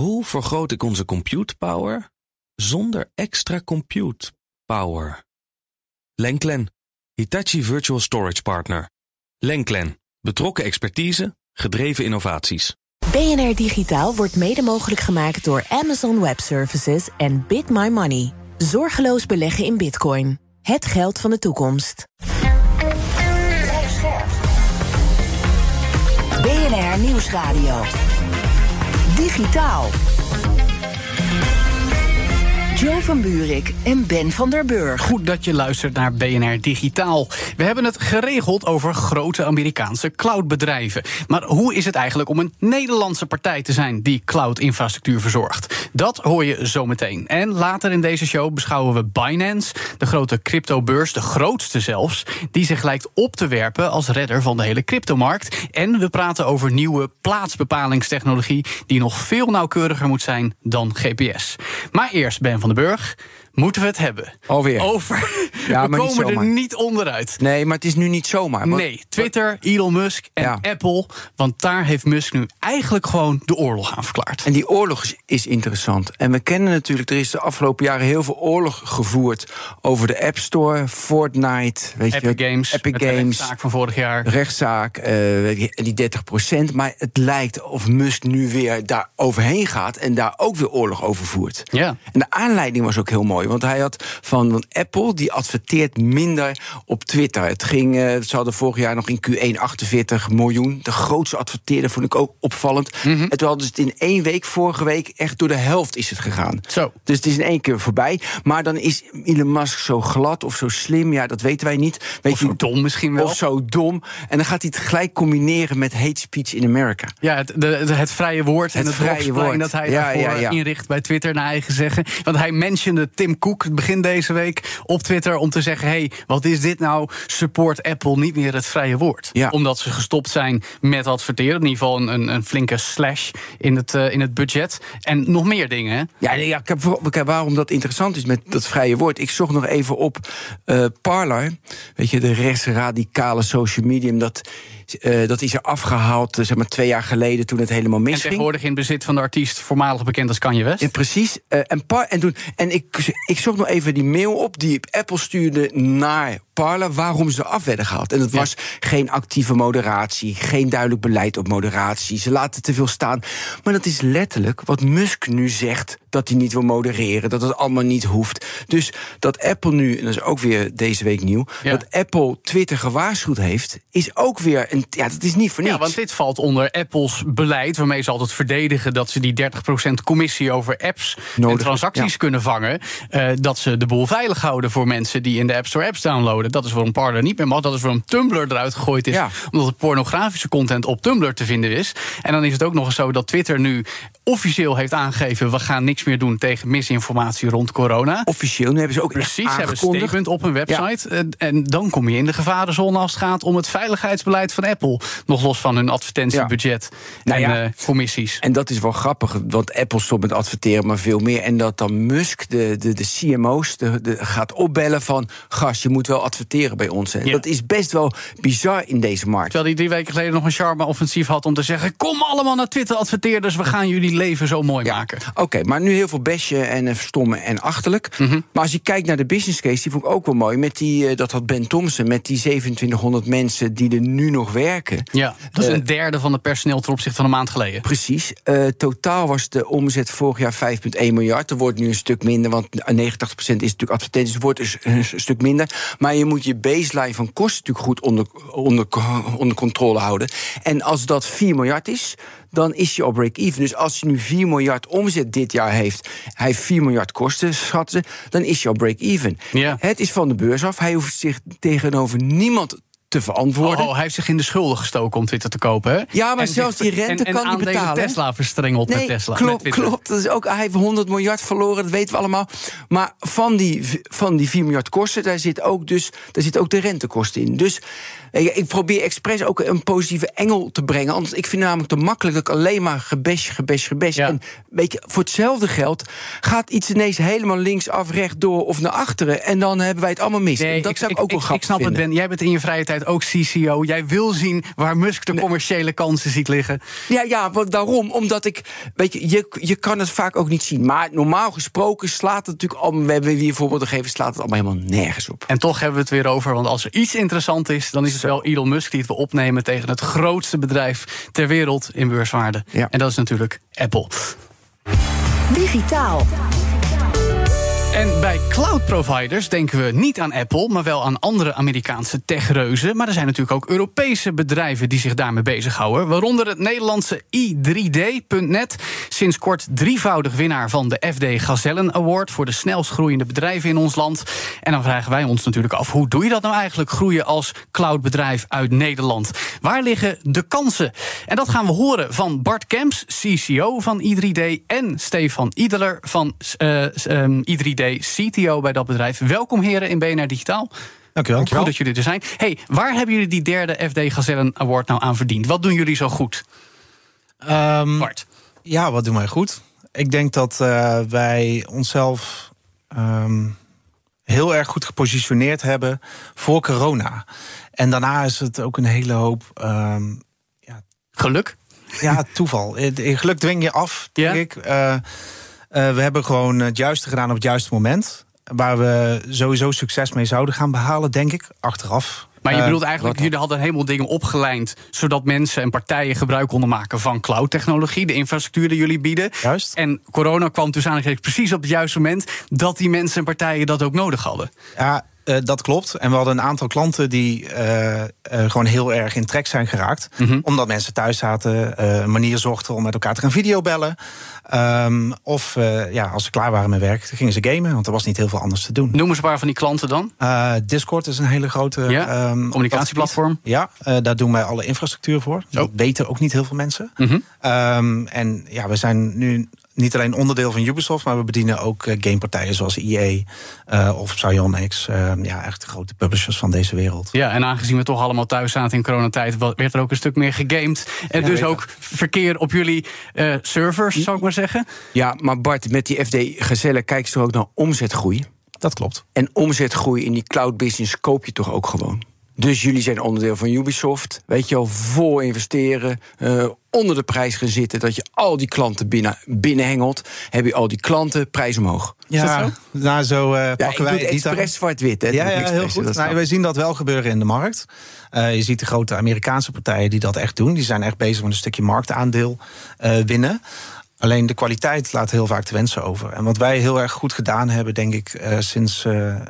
Hoe vergroot ik onze compute power zonder extra compute power? Lenklen, Hitachi Virtual Storage Partner. Lenklen, betrokken expertise, gedreven innovaties. BNR Digitaal wordt mede mogelijk gemaakt door Amazon Web Services en Bit My Money. Zorgeloos beleggen in Bitcoin. Het geld van de toekomst. BNR Nieuwsradio. Digitaal. Joe van Buurik en Ben van der Burg. Goed dat je luistert naar BNR Digitaal. We hebben het geregeld over grote Amerikaanse cloudbedrijven. Maar hoe is het eigenlijk om een Nederlandse partij te zijn die cloud-infrastructuur verzorgt? Dat hoor je zometeen. En later in deze show beschouwen we Binance, de grote cryptobeurs, de grootste zelfs, die zich lijkt op te werpen als redder van de hele cryptomarkt. En we praten over nieuwe plaatsbepalingstechnologie die nog veel nauwkeuriger moet zijn dan GPS. Maar eerst Ben van den Burg moeten we het hebben. Alweer. Over. Ja, we niet komen er niet onderuit. Nee, maar het is nu niet zomaar. Nee, Twitter, Elon Musk en Ja. Apple. Want daar heeft Musk nu eigenlijk gewoon de oorlog aan verklaard. En die oorlog is, interessant. En we kennen natuurlijk, er is de afgelopen jaren heel veel oorlog gevoerd over de App Store, Fortnite, weet Epic je, Games, Epic Games, rechtszaak van vorig jaar. rechtszaak, eh, die 30% Maar het lijkt of Musk nu weer daar overheen gaat en daar ook weer oorlog over voert. Ja. En de aanleiding was ook heel mooi, want hij had van Apple die adverteert minder op Twitter. Het ging, eh, ze hadden vorig jaar nog in Q1 48 miljoen. De grootste adverteerder vond ik ook opvallend. Mhm. En toen hadden ze het in één week, vorige week, echt door de helft is het gegaan. Zo. Dus het is in één keer voorbij. Maar dan is Elon Musk zo glad of zo slim, ja, dat weten wij niet. Weet Of zo dom misschien wel. Of zo dom. En dan gaat hij het gelijk combineren met hate speech in Amerika. Ja, het, de, het vrije woord en Het het vrije vrije woord. dat hij Ja, daarvoor ja, ja. inricht bij Twitter, naar eigen zeggen. Want hij mentionde Tim Cook begin deze week op Twitter om te zeggen... hey, wat is dit nou? Support Apple niet meer het vrije woord. Ja. Omdat ze gestopt zijn met adverteren. In ieder geval een, een, flinke slash in het, eh, in het budget. En nog meer dingen, hè? Ja, nee, ja ik heb, kijk, waarom dat interessant is met dat vrije woord. Ik zocht nog even op eh Parler. Weet je, de rechtsradicale social medium. Dat, eh, dat is er afgehaald, eh, zeg maar, twee jaar geleden toen het helemaal En misging. tegenwoordig in bezit van de artiest, voormalig bekend als Kanye West. Ja, precies. Eh, en en, toen, en ik, ik zocht nog even die mail op die Apple stuurde naar Parler waarom ze af werden gehaald. En dat Ja. was geen actieve moderatie, geen duidelijk beleid op moderatie. Ze laten te veel staan. Maar dat is letterlijk wat Musk nu zegt: dat hij niet wil modereren, dat het allemaal niet hoeft. Dus dat Apple nu, en dat is ook weer deze week nieuw, Ja. dat Apple Twitter gewaarschuwd heeft, is ook weer een. Ja, dat is niet voor niks. Ja, want dit valt onder Apples beleid, waarmee ze altijd verdedigen dat ze die 30% commissie over apps en transacties ja. kunnen vangen. eh, dat ze de boel veilig houden voor mensen die in de App Store apps downloaden. Dat is waarom Parler niet meer mag. Dat is waarom Tumblr eruit gegooid is. Ja. Omdat er pornografische content op Tumblr te vinden is. En dan is het ook nog eens zo dat Twitter nu officieel heeft aangegeven: we gaan niks meer doen tegen misinformatie rond corona. Officieel, nu hebben ze ook Precies, ze hebben een aangekondigd. statement op hun website. En, en dan kom je in de gevarenzone als het gaat om het veiligheidsbeleid van Apple. Nog los van hun advertentiebudget Nou en eh, commissies. En dat is wel grappig, want Apple stopt met adverteren, maar veel meer. En dat dan Musk, de, de, de CMO's, de, de, gaat opbellen van... gast, je moet wel adverteren bij ons. Ja. Dat is best wel bizar in deze markt. Terwijl hij drie weken geleden nog een charme-offensief had om te zeggen... kom allemaal naar Twitter-adverteerders, we gaan jullie leven zo mooi maken. Oké, maar nu heel veel besje en eh, verstommen en achterlijk. Mhm. Maar als je kijkt naar de business case, die vond ik ook wel mooi. Met die, eh, dat had Ben Thompson, met die 2700 mensen die er nu nog werken. Ja, dat is Eh, een derde van het personeel ten opzichte van een maand geleden. Precies. Eh, totaal was de omzet vorig jaar 5,1 miljard. Er wordt nu een stuk minder, want 89% is natuurlijk advertenties. Wordt dus een stuk minder. Maar je moet je baseline van kosten natuurlijk goed onder, onder, onder controle houden. En als dat 4 miljard is, dan is je op break-even. Dus als je nu 4 miljard omzet dit jaar heeft, hij heeft 4 miljard kosten, schatten ze, dan is je op break-even. Ja. Het is van de beurs af. Hij hoeft zich tegenover niemand te verantwoorden. Oh, hij heeft zich in de schulden gestoken om Twitter te kopen. Hè? Ja, maar En zelfs die rente en, kan en aandelen betalen? Tesla verstrengeld met Tesla. Klopt, klopt. Dat is ook, hij heeft 100 miljard verloren, dat weten we allemaal. Maar van die, van die 4 miljard kosten, daar zit ook, dus, daar zit ook de rentekosten in. Dus eh, ik probeer expres ook een positieve engel te brengen. Anders, ik vind namelijk te makkelijk dat ik alleen maar gebash, gebash. Ja. En weet je, voor hetzelfde geld gaat iets ineens helemaal linksaf, rechtdoor of naar achteren. En dan hebben wij het allemaal mis. En dat ik, zou ik, ik, ook wel ik, grappig snap vinden. het, Ben. Jij bent in je vrije tijd ook CCO. Jij wil zien waar Musk de commerciële kansen ziet liggen. Ja, ja, want daarom. Omdat ik. Weet je, je, je kan het vaak ook niet zien. Maar normaal gesproken slaat het natuurlijk al. We hebben hier voorbeelden gegeven, slaat het allemaal helemaal nergens op. En toch hebben we het weer over. Want als er iets interessant is, dan is het wel Elon Musk die het wil opnemen tegen het grootste bedrijf ter wereld in beurswaarde. Ja. En dat is natuurlijk Apple. Digitaal. En bij cloud providers denken we niet aan Apple, maar wel aan andere Amerikaanse techreuzen. Maar er zijn natuurlijk ook Europese bedrijven die zich daarmee bezighouden. Waaronder het Nederlandse i3D.net. Sinds kort drievoudig winnaar van de FD Gazellen Award voor de snelst groeiende bedrijven in ons land. En dan vragen wij ons natuurlijk af: hoe doe je dat nou eigenlijk groeien als cloudbedrijf uit Nederland? Waar liggen de kansen? En dat gaan we horen van Bart Kemps, CCO van i3D, en Stefan Ideler van eh, ehm, i3D, CTO bij dat bedrijf. Welkom heren in BNR Digitaal. Dank u wel. Goed dat jullie er zijn. Hey, waar hebben jullie die derde FD Gazellen Award nou aan verdiend? Wat doen jullie zo goed? Ehm, Bart. ja, wat doen wij goed? Ik denk dat eh, wij onszelf ehm, heel erg goed gepositioneerd hebben voor corona. En daarna is het ook een hele hoop ehm, Geluk. ja, toeval. Eh, Geluk dwing je af, denk Ja. ik. Eh, eh, we hebben gewoon het juiste gedaan op het juiste moment. Waar we sowieso succes mee zouden gaan behalen, denk ik, achteraf. Maar je Eh, bedoelt eigenlijk, jullie hadden helemaal dingen opgelijnd... zodat mensen en partijen gebruik konden maken van cloud-technologie... de infrastructuur die jullie bieden. Juist. En corona kwam dus eigenlijk precies op het juiste moment... dat die mensen en partijen dat ook nodig hadden. Ja, eh, dat klopt. En we hadden een aantal klanten die eh, eh, gewoon heel erg in trek zijn geraakt. Mhm. Omdat mensen thuis zaten, een manier zochten om met elkaar te gaan videobellen. Ehm, of ja, als ze klaar waren met werk, gingen ze gamen, want er was niet heel veel anders te doen. Noem eens een paar van die klanten dan. Discord is een hele grote Ja, ehm, communicatieplatform. Ja, daar doen wij alle infrastructuur voor. Dat weten ook niet heel veel mensen. Mhm. Ehm, en ja, we zijn nu niet alleen onderdeel van Ubisoft, maar we bedienen ook eh, gamepartijen zoals EA eh, of Psyonix. Ehm, ja, echt de grote publishers van deze wereld. Ja, en aangezien we toch allemaal thuis zaten in coronatijd... werd er ook een stuk meer gegamed. En dus ook verkeer op jullie eh, servers, zou ik maar zeggen. Ja, maar Bart, met die FD Gazelle kijk je toch ook naar omzetgroei. Dat klopt. En omzetgroei in die cloud business koop je toch ook gewoon. Dus jullie zijn onderdeel van Ubisoft. Weet je wel, vol investeren. eh, onder de prijs gaan zitten. Dat je al die klanten binnen, binnenhengelt. Heb je al die klanten, prijs omhoog. Ja, zo? nou zo eh Ja, ik pakken doe wij het expres zwart-wit. Ja, ja heel goed. Nou, wij zien dat wel gebeuren in de markt. Eh, je ziet de grote Amerikaanse partijen die dat echt doen. Die zijn echt bezig met een stukje marktaandeel eh, winnen. Alleen de kwaliteit laat heel vaak te wensen over. En wat wij heel erg goed gedaan hebben, denk ik, eh, sinds eh, eh,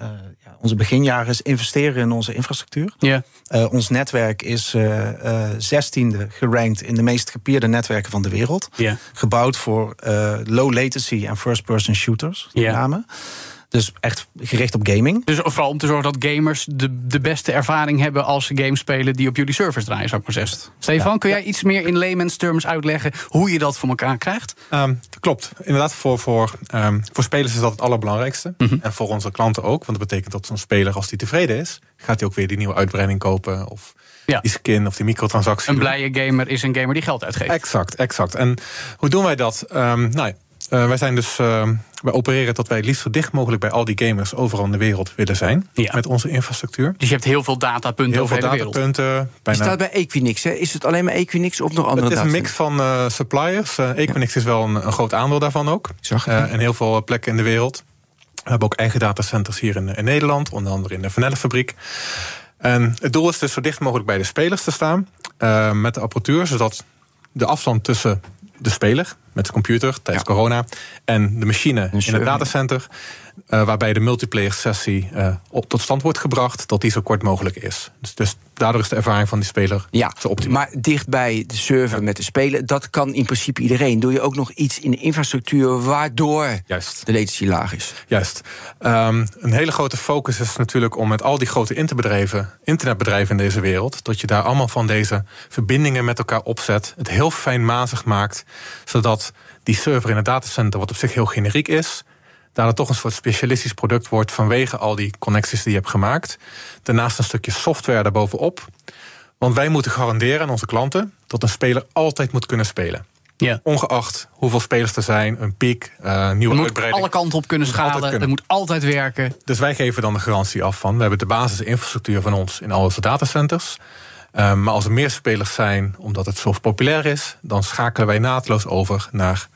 onze beginjaren, is investeren in onze infrastructuur. Ja. Eh, ons netwerk is zestiende gerankt in de meest gepierde netwerken van de wereld. Ja. Gebouwd voor eh, low latency en first-person shooters, met Ja. Dus echt gericht op gaming. Dus vooral om te zorgen dat gamers de, de beste ervaring hebben als ze games spelen die op jullie servers draaien, zou ik maar zeggen. Stefan, kun jij iets meer in layman's terms uitleggen hoe je dat voor elkaar krijgt? Ehm, dat klopt. Inderdaad, voor, voor, ehm, voor spelers is dat het allerbelangrijkste. Mhm. En voor onze klanten ook. Want dat betekent dat zo'n speler, als die tevreden is, gaat hij ook weer die nieuwe uitbreiding kopen. Of Ja. die skin of die microtransactie. Een doen. blije gamer is een gamer die geld uitgeeft. Exact, exact. En hoe doen wij dat? Ehm, nou, ja, eh, wij zijn dus. ehm, wij opereren dat wij het liefst zo dicht mogelijk bij al die gamers overal in de wereld willen zijn. Ja. Met onze infrastructuur. Dus je hebt heel veel datapunten Heel over veel de hele wereld. datapunten. Je Bijna staat bij Equinix, hè? Is het alleen maar Equinix of nog andere Het is een mix van eh, suppliers. Equinix is wel een, een groot aandeel daarvan ook. Zag Eh, en heel veel plekken in de wereld. We hebben ook eigen datacenters hier in, in Nederland. Onder andere in de Vanellenfabriek. En het doel is dus zo dicht mogelijk bij de spelers te staan. eh, met de apparatuur. Zodat de afstand tussen de speler met de computer tijdens corona... en de machine in het datacenter... eh, waarbij de multiplayer sessie eh, op, tot stand wordt gebracht... dat die zo kort mogelijk is. Dus, dus daardoor is de ervaring van die speler Ja, zo optimaal. maar dicht bij de server met de speler, dat kan in principe iedereen. Doe je ook nog iets in de infrastructuur waardoor Juist. de latency laag is? Juist. Ehm, een hele grote focus is natuurlijk om met al die grote internetbedrijven, internetbedrijven in deze wereld, dat je daar allemaal van deze verbindingen met elkaar opzet, het heel fijnmazig maakt, zodat die server in het datacenter, wat op zich heel generiek is, daar het toch een soort specialistisch product wordt vanwege al die connecties die je hebt gemaakt. Daarnaast een stukje software daarbovenop. Want wij moeten garanderen aan onze klanten dat een speler altijd moet kunnen spelen. Ja. Ongeacht hoeveel spelers er zijn, een piek, uh, nieuwe moet uitbreiding. alle kanten op kunnen schalen. Het moet altijd werken. Dus wij geven dan de garantie af van... we hebben de basisinfrastructuur van ons in al onze datacenters... Uh, maar als er meer spelers zijn, omdat het zo populair is... dan schakelen wij naadloos over naar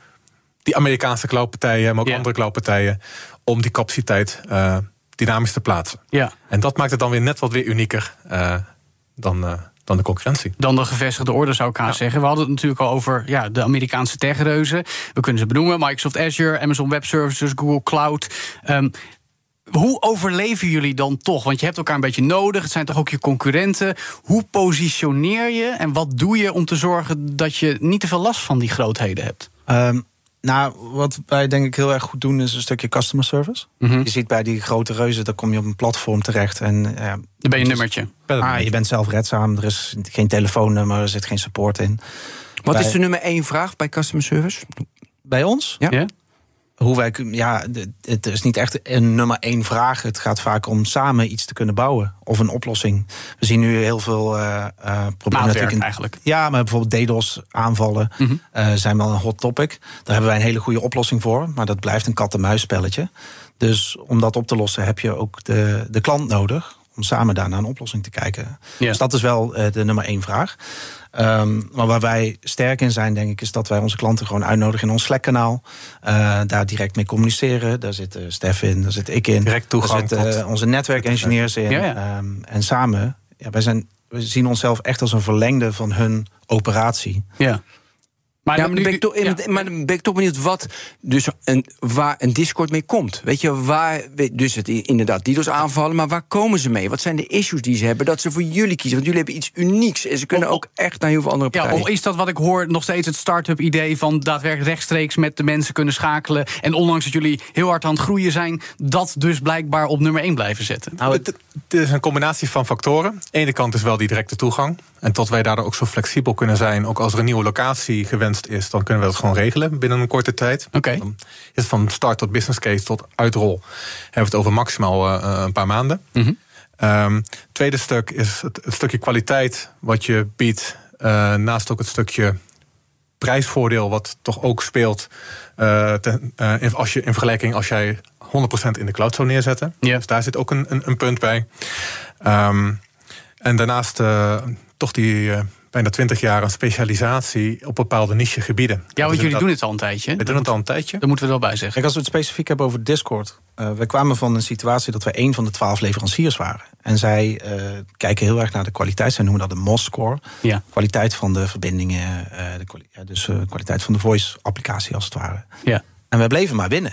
die Amerikaanse cloudpartijen... maar ook Ja. andere cloudpartijen... om die capaciteit uh, dynamisch te plaatsen. Ja. En dat maakt het dan weer net wat weer unieker uh, dan, uh, dan de concurrentie. Dan de gevestigde orde zou ik haast zeggen. We hadden het natuurlijk al over ja, de Amerikaanse techreuzen. We kunnen ze benoemen: Microsoft Azure, Amazon Web Services, Google Cloud. Um, hoe overleven jullie dan toch? Want je hebt elkaar een beetje nodig. Het zijn toch ook je concurrenten. Hoe positioneer je en wat doe je om te zorgen dat je niet te veel last van die grootheden hebt? Um, nou, wat wij denk ik heel erg goed doen is een stukje customer service. Mhm. Mm -hmm. Je ziet bij die grote reuzen, dan kom je op een platform terecht en uh, dan ben je een nummertje. Ah, je bent zelfredzaam. Er is geen telefoonnummer, er zit geen support in. Wat bij, is de nummer één vraag bij customer service? Bij ons? Ja. ja? Hoe wij, ja, het is niet echt een nummer één vraag. Het gaat vaak om samen iets te kunnen bouwen. Of een oplossing. We zien nu heel veel uh, uh, problematiek. In, eigenlijk. Ja, maar bijvoorbeeld DDoS-aanvallen Mhm. mm -hmm. uh, zijn wel een hot topic. Daar hebben wij een hele goede oplossing voor. Maar dat blijft een kat-en-muisspelletje. Dus om dat op te lossen heb je ook de, de klant nodig. Om samen daar naar een oplossing te kijken. Ja. Dus dat is wel de nummer één vraag. Um, maar waar wij sterk in zijn, denk ik, is dat wij onze klanten gewoon uitnodigen in ons Slack-kanaal. Uh, daar direct mee communiceren. Daar zit uh, Stef in, daar zit ik in. Direct toegang. Daar zitten onze netwerkengineers in. Ja, ja. Um, en samen, ja, wij, zijn, wij zien onszelf echt als een verlengde van hun operatie. Ja. Maar, ja, maar, dan ben ik toch, ja. maar dan ben ik toch benieuwd wat dus een, waar een Discord mee komt. Weet je, waar. Dus het inderdaad DDoS aanvallen, maar waar komen ze mee? Wat zijn de issues die ze hebben dat ze voor jullie kiezen? Want jullie hebben iets unieks en ze kunnen ook echt naar heel veel andere partijen. Ja, of is dat wat ik hoor nog steeds het start-up idee van daadwerkelijk rechtstreeks met de mensen kunnen schakelen? En ondanks dat jullie heel hard aan het groeien zijn, dat dus blijkbaar op nummer 1 blijven zetten? Nou, het, het is een combinatie van factoren. Aan de ene kant is wel die directe toegang. En tot wij daardoor ook zo flexibel kunnen zijn, ook als er een nieuwe locatie gewenst is, dan kunnen we dat gewoon regelen binnen een korte tijd. Oké. Okay. Dan is het van start tot business case tot uitrol. Hebben we het over maximaal uh, een paar maanden. Mm -hmm. um, tweede stuk is het, het, stukje kwaliteit wat je biedt. Uh, naast ook het stukje prijsvoordeel wat toch ook speelt. Uh, ten, als je, in vergelijking als jij 100% in de cloud zou neerzetten. Yeah. Dus daar zit ook een, een, een punt bij. Um, en daarnaast toch die bijna 20 jaar een specialisatie op bepaalde nichegebieden. Ja, want jullie doen het al een tijdje. We doen het al een tijdje. Daar moeten we er wel bij zeggen. Kijk, als we het specifiek hebben over Discord. Uh, we kwamen van een situatie dat we een van de twaalf leveranciers waren. En zij uh, kijken heel erg naar de kwaliteit. Zij noemen dat de MOS-score. Ja. Kwaliteit van de verbindingen. Uh, de kwali ja, dus kwaliteit van de voice-applicatie als het ware. Ja. En wij bleven maar winnen.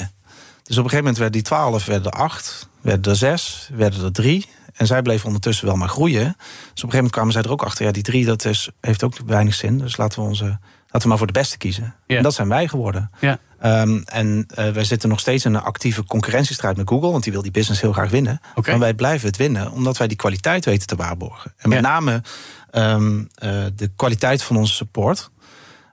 Dus op een gegeven moment werden die twaalf, werden er acht, werden er zes, werden er drie. En zij bleven ondertussen wel maar groeien. Dus op een gegeven moment kwamen zij er ook achter. Ja, die drie, dat is, heeft ook weinig zin. Dus laten we, onze, laten we maar voor de beste kiezen. Ja. En dat zijn wij geworden. Ja. Um, en uh, wij zitten nog steeds in een actieve concurrentiestrijd met Google. Want die wil die business heel graag winnen. Okay. Maar wij blijven het winnen, omdat wij die kwaliteit weten te waarborgen. En met ja. name um, uh, de kwaliteit van onze support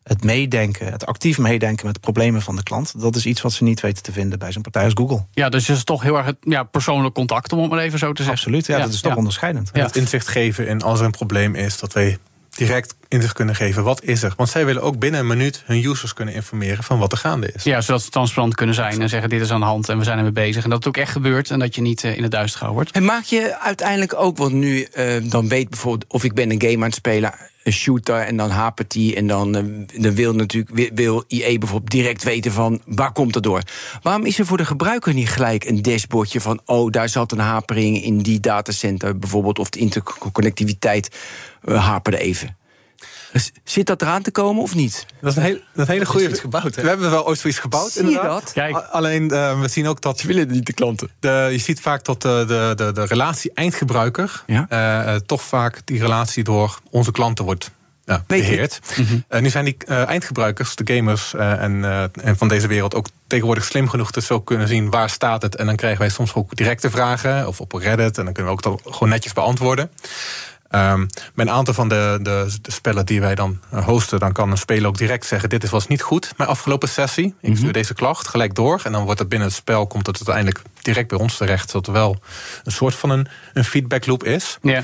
het meedenken, het actief meedenken met de problemen van de klant. Dat is iets wat ze niet weten te vinden bij zo'n partij als Google. Ja, dus het is toch heel erg het ja, persoonlijk contact, om het maar even zo te zeggen. Absoluut, ja, ja dat is toch ja. onderscheidend. Ja. Het inzicht geven in als er een probleem is, dat wij direct inzicht kunnen geven. Wat is er? Want zij willen ook binnen een minuut hun users kunnen informeren van wat er gaande is. Ja, zodat ze transparant kunnen zijn en zeggen dit is aan de hand en we zijn ermee bezig. En dat het ook echt gebeurt en dat je niet uh, in het duister gehouden wordt. En maak je uiteindelijk ook, want nu uh, dan weet bijvoorbeeld of ik ben een game aan het spelen een shooter en dan hapert die en dan, uh, dan wil natuurlijk wil IE bijvoorbeeld direct weten van waar komt het door. Waarom is er voor de gebruiker niet gelijk een dashboardje van oh daar zat een hapering in die datacenter bijvoorbeeld of de interconnectiviteit uh, haperde even. Zit dat eraan te komen of niet? Dat is een, heel, dat hele goede. gebouwd. Hè? We hebben wel ooit zoiets gebouwd. Zie je dat? Kijk. Alleen uh, we zien ook dat. Ze willen niet de klanten. De, je ziet vaak dat de, de, de, de relatie eindgebruiker. Ja? Uh, toch vaak die relatie door onze klanten wordt ja, beheerd. Mhm. Mm -hmm. uh, nu zijn die uh, eindgebruikers, de gamers uh, en, en van deze wereld ook tegenwoordig slim genoeg te zo kunnen zien waar staat het. En dan krijgen wij soms ook directe vragen of op Reddit en dan kunnen we ook gewoon netjes beantwoorden. Um, bij een aantal van de, de, de, spellen die wij dan hosten, dan kan een speler ook direct zeggen: Dit was niet goed, mijn afgelopen sessie. Ik stuur mm -hmm. deze klacht gelijk door. En dan wordt het binnen het spel, komt het uiteindelijk direct bij ons terecht. Zodat er wel een soort van een, een feedback loop is. Ja.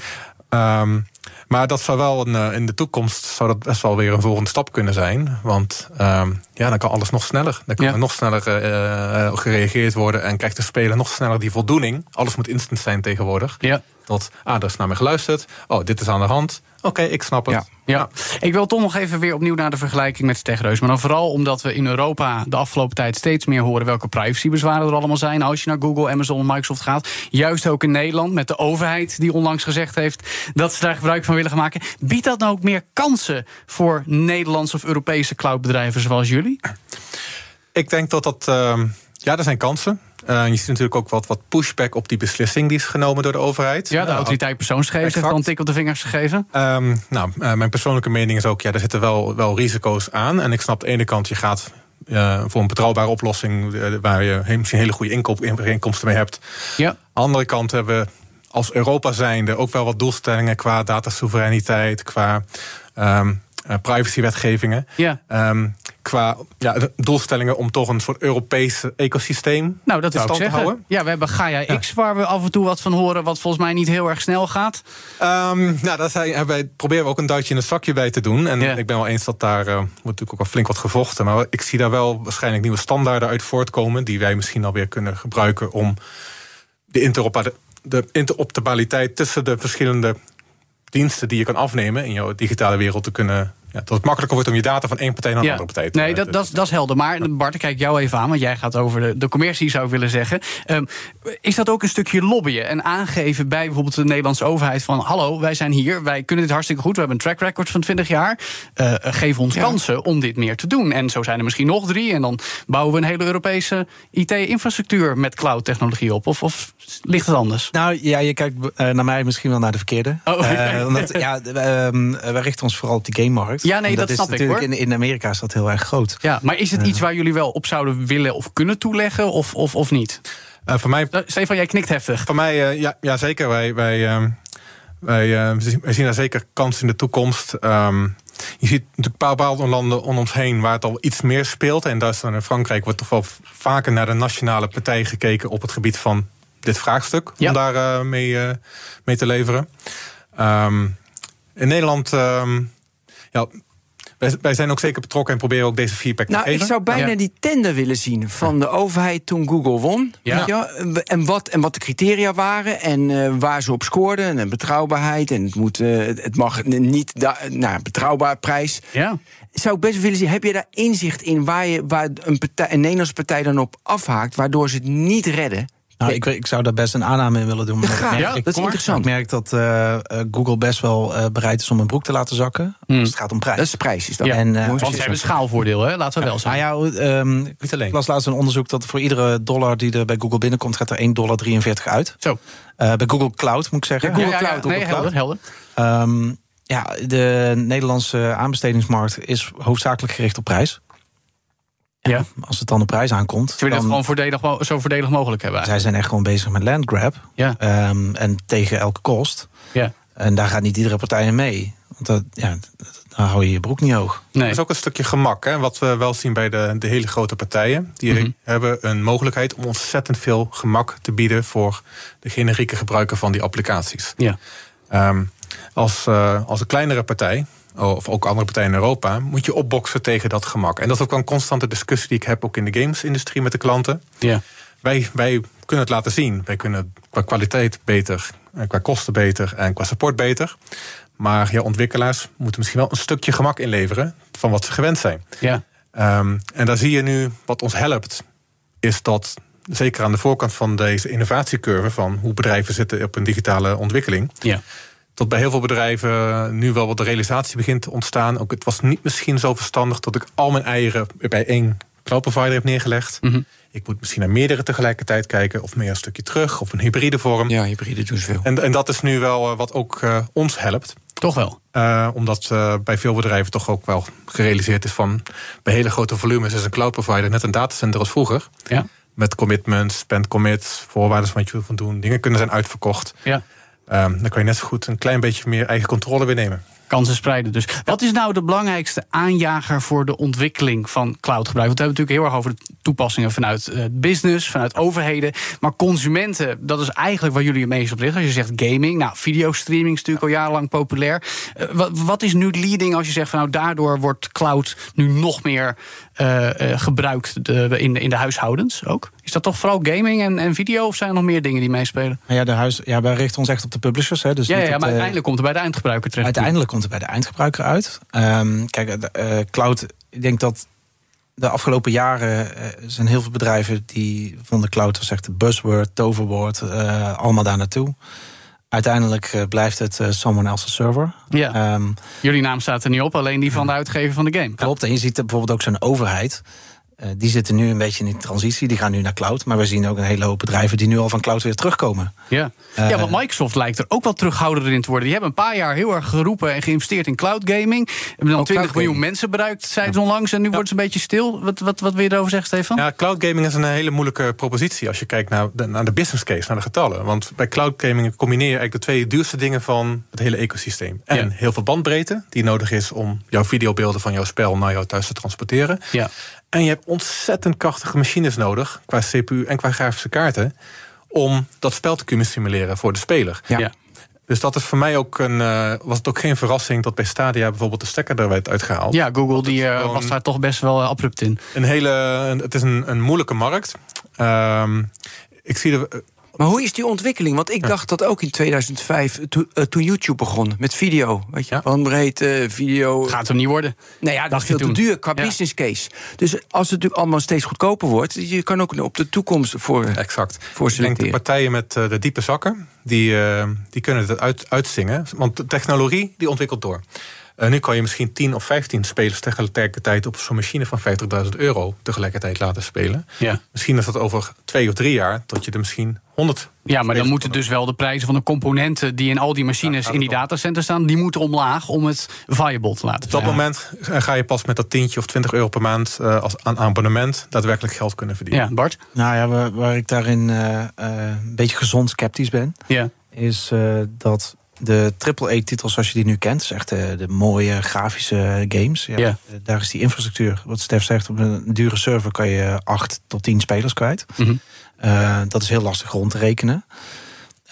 Um, Maar dat zou wel een, in de toekomst zou dat best wel weer een volgende stap kunnen zijn. Want ehm, ja, dan kan alles nog sneller. Dan kan er nog sneller gereageerd worden en krijgt de speler nog sneller die voldoening. Alles moet instant zijn tegenwoordig. Ja. Dat, ah, er is naar me geluisterd. Oh, dit is aan de hand. Oké, ik snap het. Ja. ja. ik wil toch nog even weer opnieuw naar de vergelijking met de techreus. Maar dan vooral omdat we in Europa de afgelopen tijd steeds meer horen welke privacybezwaren er allemaal zijn. Als je naar Google, Amazon en Microsoft gaat. Juist ook in Nederland met de overheid die onlangs gezegd heeft dat ze daar gebruik van willen gaan maken. Biedt dat nou ook meer kansen voor Nederlandse of Europese cloudbedrijven zoals jullie? Ik denk dat dat. Uh, ja, er zijn kansen. Uh, je ziet natuurlijk ook wat, wat pushback op die beslissing die is genomen door de overheid. Ja, de autoriteit persoonsgegevens heeft een tik op de vingers gegeven. Um, nou, uh, mijn persoonlijke mening is ook, ja, er zitten wel, wel risico's aan. En ik snap aan de ene kant, je gaat uh, voor een betrouwbare oplossing waar je misschien hele goede inkomsten mee hebt. Ja. Aan de andere kant hebben we als Europa zijnde ook wel wat doelstellingen qua datasoevereiniteit, qua um, privacywetgevingen. Ja. Um, qua ja, doelstellingen om toch een soort Europees ecosysteem nou, dat is te houden. Ja, we hebben Gaia X, waar we af en toe wat van horen, wat volgens mij niet heel erg snel gaat. Um, nou, daar zijn, wij proberen we ook een duitje in het zakje bij te doen. En ik ben wel eens dat daar uh, wordt natuurlijk ook wel flink wat gevochten. Maar ik zie daar wel waarschijnlijk nieuwe standaarden uit voortkomen, die wij misschien alweer kunnen gebruiken om de, de interoperabiliteit tussen de verschillende diensten die je kan afnemen in jouw digitale wereld te kunnen ja, dat het makkelijker wordt om je data van één partij naar een andere partij te Nee, dat, dat, dat is helder. Maar Bart, ik kijk jou even aan, want jij gaat over de, de commercie, zou ik willen zeggen. Um, is dat ook een stukje lobbyen en aangeven bij bijvoorbeeld de Nederlandse overheid van: hallo, wij zijn hier, wij kunnen dit hartstikke goed, we hebben een track record van 20 jaar. Uh, geef ons kansen om dit meer te doen. En zo zijn er misschien nog drie. En dan bouwen we een hele Europese IT-infrastructuur met cloud-technologie op. Of, of ligt het anders? Nou ja, je kijkt uh, naar mij misschien wel naar de verkeerde. Oh, okay. uh, omdat, ja, wij richten ons vooral op de game-markt. Ja, nee, dat, dat snap ik hoor. In, in Amerika is dat heel erg groot. Ja, maar is het iets waar jullie wel op zouden willen of kunnen toeleggen, of, of, of niet? Uh, voor mij. Stefan, jij knikt heftig. Voor mij, uh, ja, ja, zeker. Wij, wij, uh, wij, wij, zien daar zeker kans in de toekomst. Um, je ziet natuurlijk bepaalde landen om ons heen waar het al iets meer speelt. En Duitsland en Frankrijk wordt toch wel vaker naar de nationale partij gekeken op het gebied van dit vraagstuk. Ja. Om daar mee, mee te leveren. Um, in Nederland. Um, ja, wij, zijn ook zeker betrokken en proberen ook deze feedback nou, te geven. Ik zou bijna die tender willen zien van de overheid toen Google won. Ja. En, wat, en wat de criteria waren en uh, waar ze op scoorden. En betrouwbaarheid. En het, moet, uh, het mag niet da, nou, betrouwbaar prijs. Ja. Zou ik best willen zien. Heb je daar inzicht in waar, je, waar een, partij, een Nederlandse partij dan op afhaakt, waardoor ze het niet redden? Nou, ik, ik, zou daar best een aanname in willen doen. Maar ja, ja, ik, dat is interessant. Ik merk dat uh, Google best wel uh, bereid is om een broek te laten zakken. Mm. Dus het gaat om prijs. Dat is de prijs. Is dat. Ja, en, uh, want ze hebben een schaalvoordeel, hè? laten we wel zeggen. Nou ja, um, Niet alleen. Ik las laatst een onderzoek dat voor iedere dollar die er bij Google binnenkomt, gaat er 1,43 dollar uit. Zo. bij Google Cloud moet ik zeggen. Ja, Google Cloud. Nee, helder. helder. Um, ja, de Nederlandse aanbestedingsmarkt is hoofdzakelijk gericht op prijs. Ja. Als het dan de prijs aankomt. Ze willen het gewoon voordelig, zo voordelig mogelijk hebben. Zij zijn echt gewoon bezig met landgrab. Ja. Um, en tegen elke kost. Ja. En daar gaat niet iedere partij in mee. Want dat, ja, dan hou je je broek niet hoog. Nee. Dat is ook een stukje gemak. Hè? Wat we wel zien bij de, de hele grote partijen. Die mm -hmm. hebben een mogelijkheid om ontzettend veel gemak te bieden... voor de generieke gebruiker van die applicaties. Ja. Um, als, uh, als een kleinere partij of ook andere partijen in Europa, moet je opboksen tegen dat gemak. En dat is ook een constante discussie die ik heb ook in de gamesindustrie met de klanten. Ja. Wij, wij kunnen het laten zien. Wij kunnen qua kwaliteit beter, qua kosten beter en qua support beter. Maar ja, ontwikkelaars moeten misschien wel een stukje gemak inleveren van wat ze gewend zijn. Ja. Um, en daar zie je nu wat ons helpt, is dat zeker aan de voorkant van deze innovatiecurve van hoe bedrijven zitten op een digitale ontwikkeling. Ja tot bij heel veel bedrijven nu wel wat de realisatie begint te ontstaan. Ook het was niet misschien zo verstandig dat ik al mijn eieren bij één cloud provider heb neergelegd. Mm -hmm. Ik moet misschien naar meerdere tegelijkertijd kijken, of meer een stukje terug, of een hybride vorm. Ja, hybride doen ze veel. En, en dat is nu wel wat ook uh, ons helpt. Toch wel? Uh, omdat uh, bij veel bedrijven toch ook wel gerealiseerd is van bij hele grote volumes is een cloud provider net een datacenter als vroeger. Ja. Met commitments, spend commits, voorwaarden van wat je wil doen. Dingen kunnen zijn uitverkocht. Ja. Um, dan kan je net zo goed een klein beetje meer eigen controle weer nemen. Kansen spreiden dus. Wat is nou de belangrijkste aanjager voor de ontwikkeling van cloudgebruik? Want we hebben het natuurlijk heel erg over de toepassingen vanuit uh, business, vanuit overheden. Maar consumenten, dat is eigenlijk waar jullie het meest op richten. Als je zegt gaming, nou, videostreaming is natuurlijk al jarenlang populair. Uh, wat, wat, is nu leading als je zegt van nou, daardoor wordt cloud nu nog meer uh, gebruikt in, in de huishoudens ook? Is dat toch vooral gaming en, en video of zijn er nog meer dingen die meespelen? Ja, de huis, ja, wij richten ons echt op de publishers. Hè, dus ja, ja, het, maar uiteindelijk komt het bij de eindgebruiker terecht. Uiteindelijk komt het bij de eindgebruiker uit. Um, kijk, uh, cloud, ik denk dat de afgelopen jaren uh, zijn heel veel bedrijven die vonden cloud was echt de buzzword, toverwoord, uh, allemaal daar naartoe. Uiteindelijk blijft het someone else's server. Ja. Um, Jullie naam staat er niet op, alleen die van de uitgever van de game. Klopt, en je ziet bijvoorbeeld ook zo'n overheid. Uh, die zitten nu een beetje in de transitie. Die gaan nu naar cloud. Maar we zien ook een hele hoop bedrijven die nu al van cloud weer terugkomen. Ja, uh, ja want Microsoft lijkt er ook wel terughoudender in te worden. Die hebben een paar jaar heel erg geroepen en geïnvesteerd in cloud gaming. Hebben dan 20 miljoen mensen bereikt, zei ze onlangs. En nu ja. wordt ze een beetje stil. Wat, wat, wat wil je erover zeggen, Stefan? Ja, cloud gaming is een hele moeilijke propositie. Als je kijkt naar de, naar de business case, naar de getallen. Want bij cloud gaming combineer je eigenlijk de twee duurste dingen van het hele ecosysteem. En ja. heel veel bandbreedte die nodig is om jouw videobeelden van jouw spel naar jou thuis te transporteren. Ja. En je hebt ontzettend krachtige machines nodig, qua CPU en qua grafische kaarten, om dat spel te kunnen simuleren voor de speler. Ja. ja. Dus dat is voor mij ook een, uh, was het ook geen verrassing dat bij Stadia bijvoorbeeld de stekker er werd uitgehaald. Ja, Google die, uh, was daar toch best wel abrupt in. Een hele, het is een, een moeilijke markt. Um, ik zie er maar hoe is die ontwikkeling? Want ik ja. dacht dat ook in 2005, to, uh, toen YouTube begon met video. Weet je, ja. bandbreedte, video. Gaat er niet worden. Nou ja, dat is veel te duur qua business case. Dus als het natuurlijk allemaal steeds goedkoper wordt, je kan ook op de toekomst voor. Exact. Voor ik denk de partijen met uh, de diepe zakken, die, uh, die kunnen het uit, uitzingen. Want de technologie die ontwikkelt door. Uh, nu kan je misschien 10 of 15 spelers tegelijkertijd op zo'n machine van 50.000 euro tegelijkertijd laten spelen. Ja. Misschien is dat over twee of drie jaar dat je er misschien 100. Ja, maar dan moeten dus wel de prijzen van de componenten die in al die machines ja, in die datacenters staan, die moeten omlaag om het viable te laten zijn. Op dat moment ga je pas met dat tientje of 20 euro per maand uh, als aan abonnement daadwerkelijk geld kunnen verdienen. Ja, Bart? Nou ja, waar, waar ik daarin uh, uh, een beetje gezond sceptisch ben, ja. is dat de AAA-titels zoals je die nu kent, is echt de, de mooie grafische games. Ja. Daar is die infrastructuur, wat Stef zegt, op een dure server kan je 8 tot 10 spelers kwijt. Mm -hmm. uh, dat is heel lastig rond te rekenen.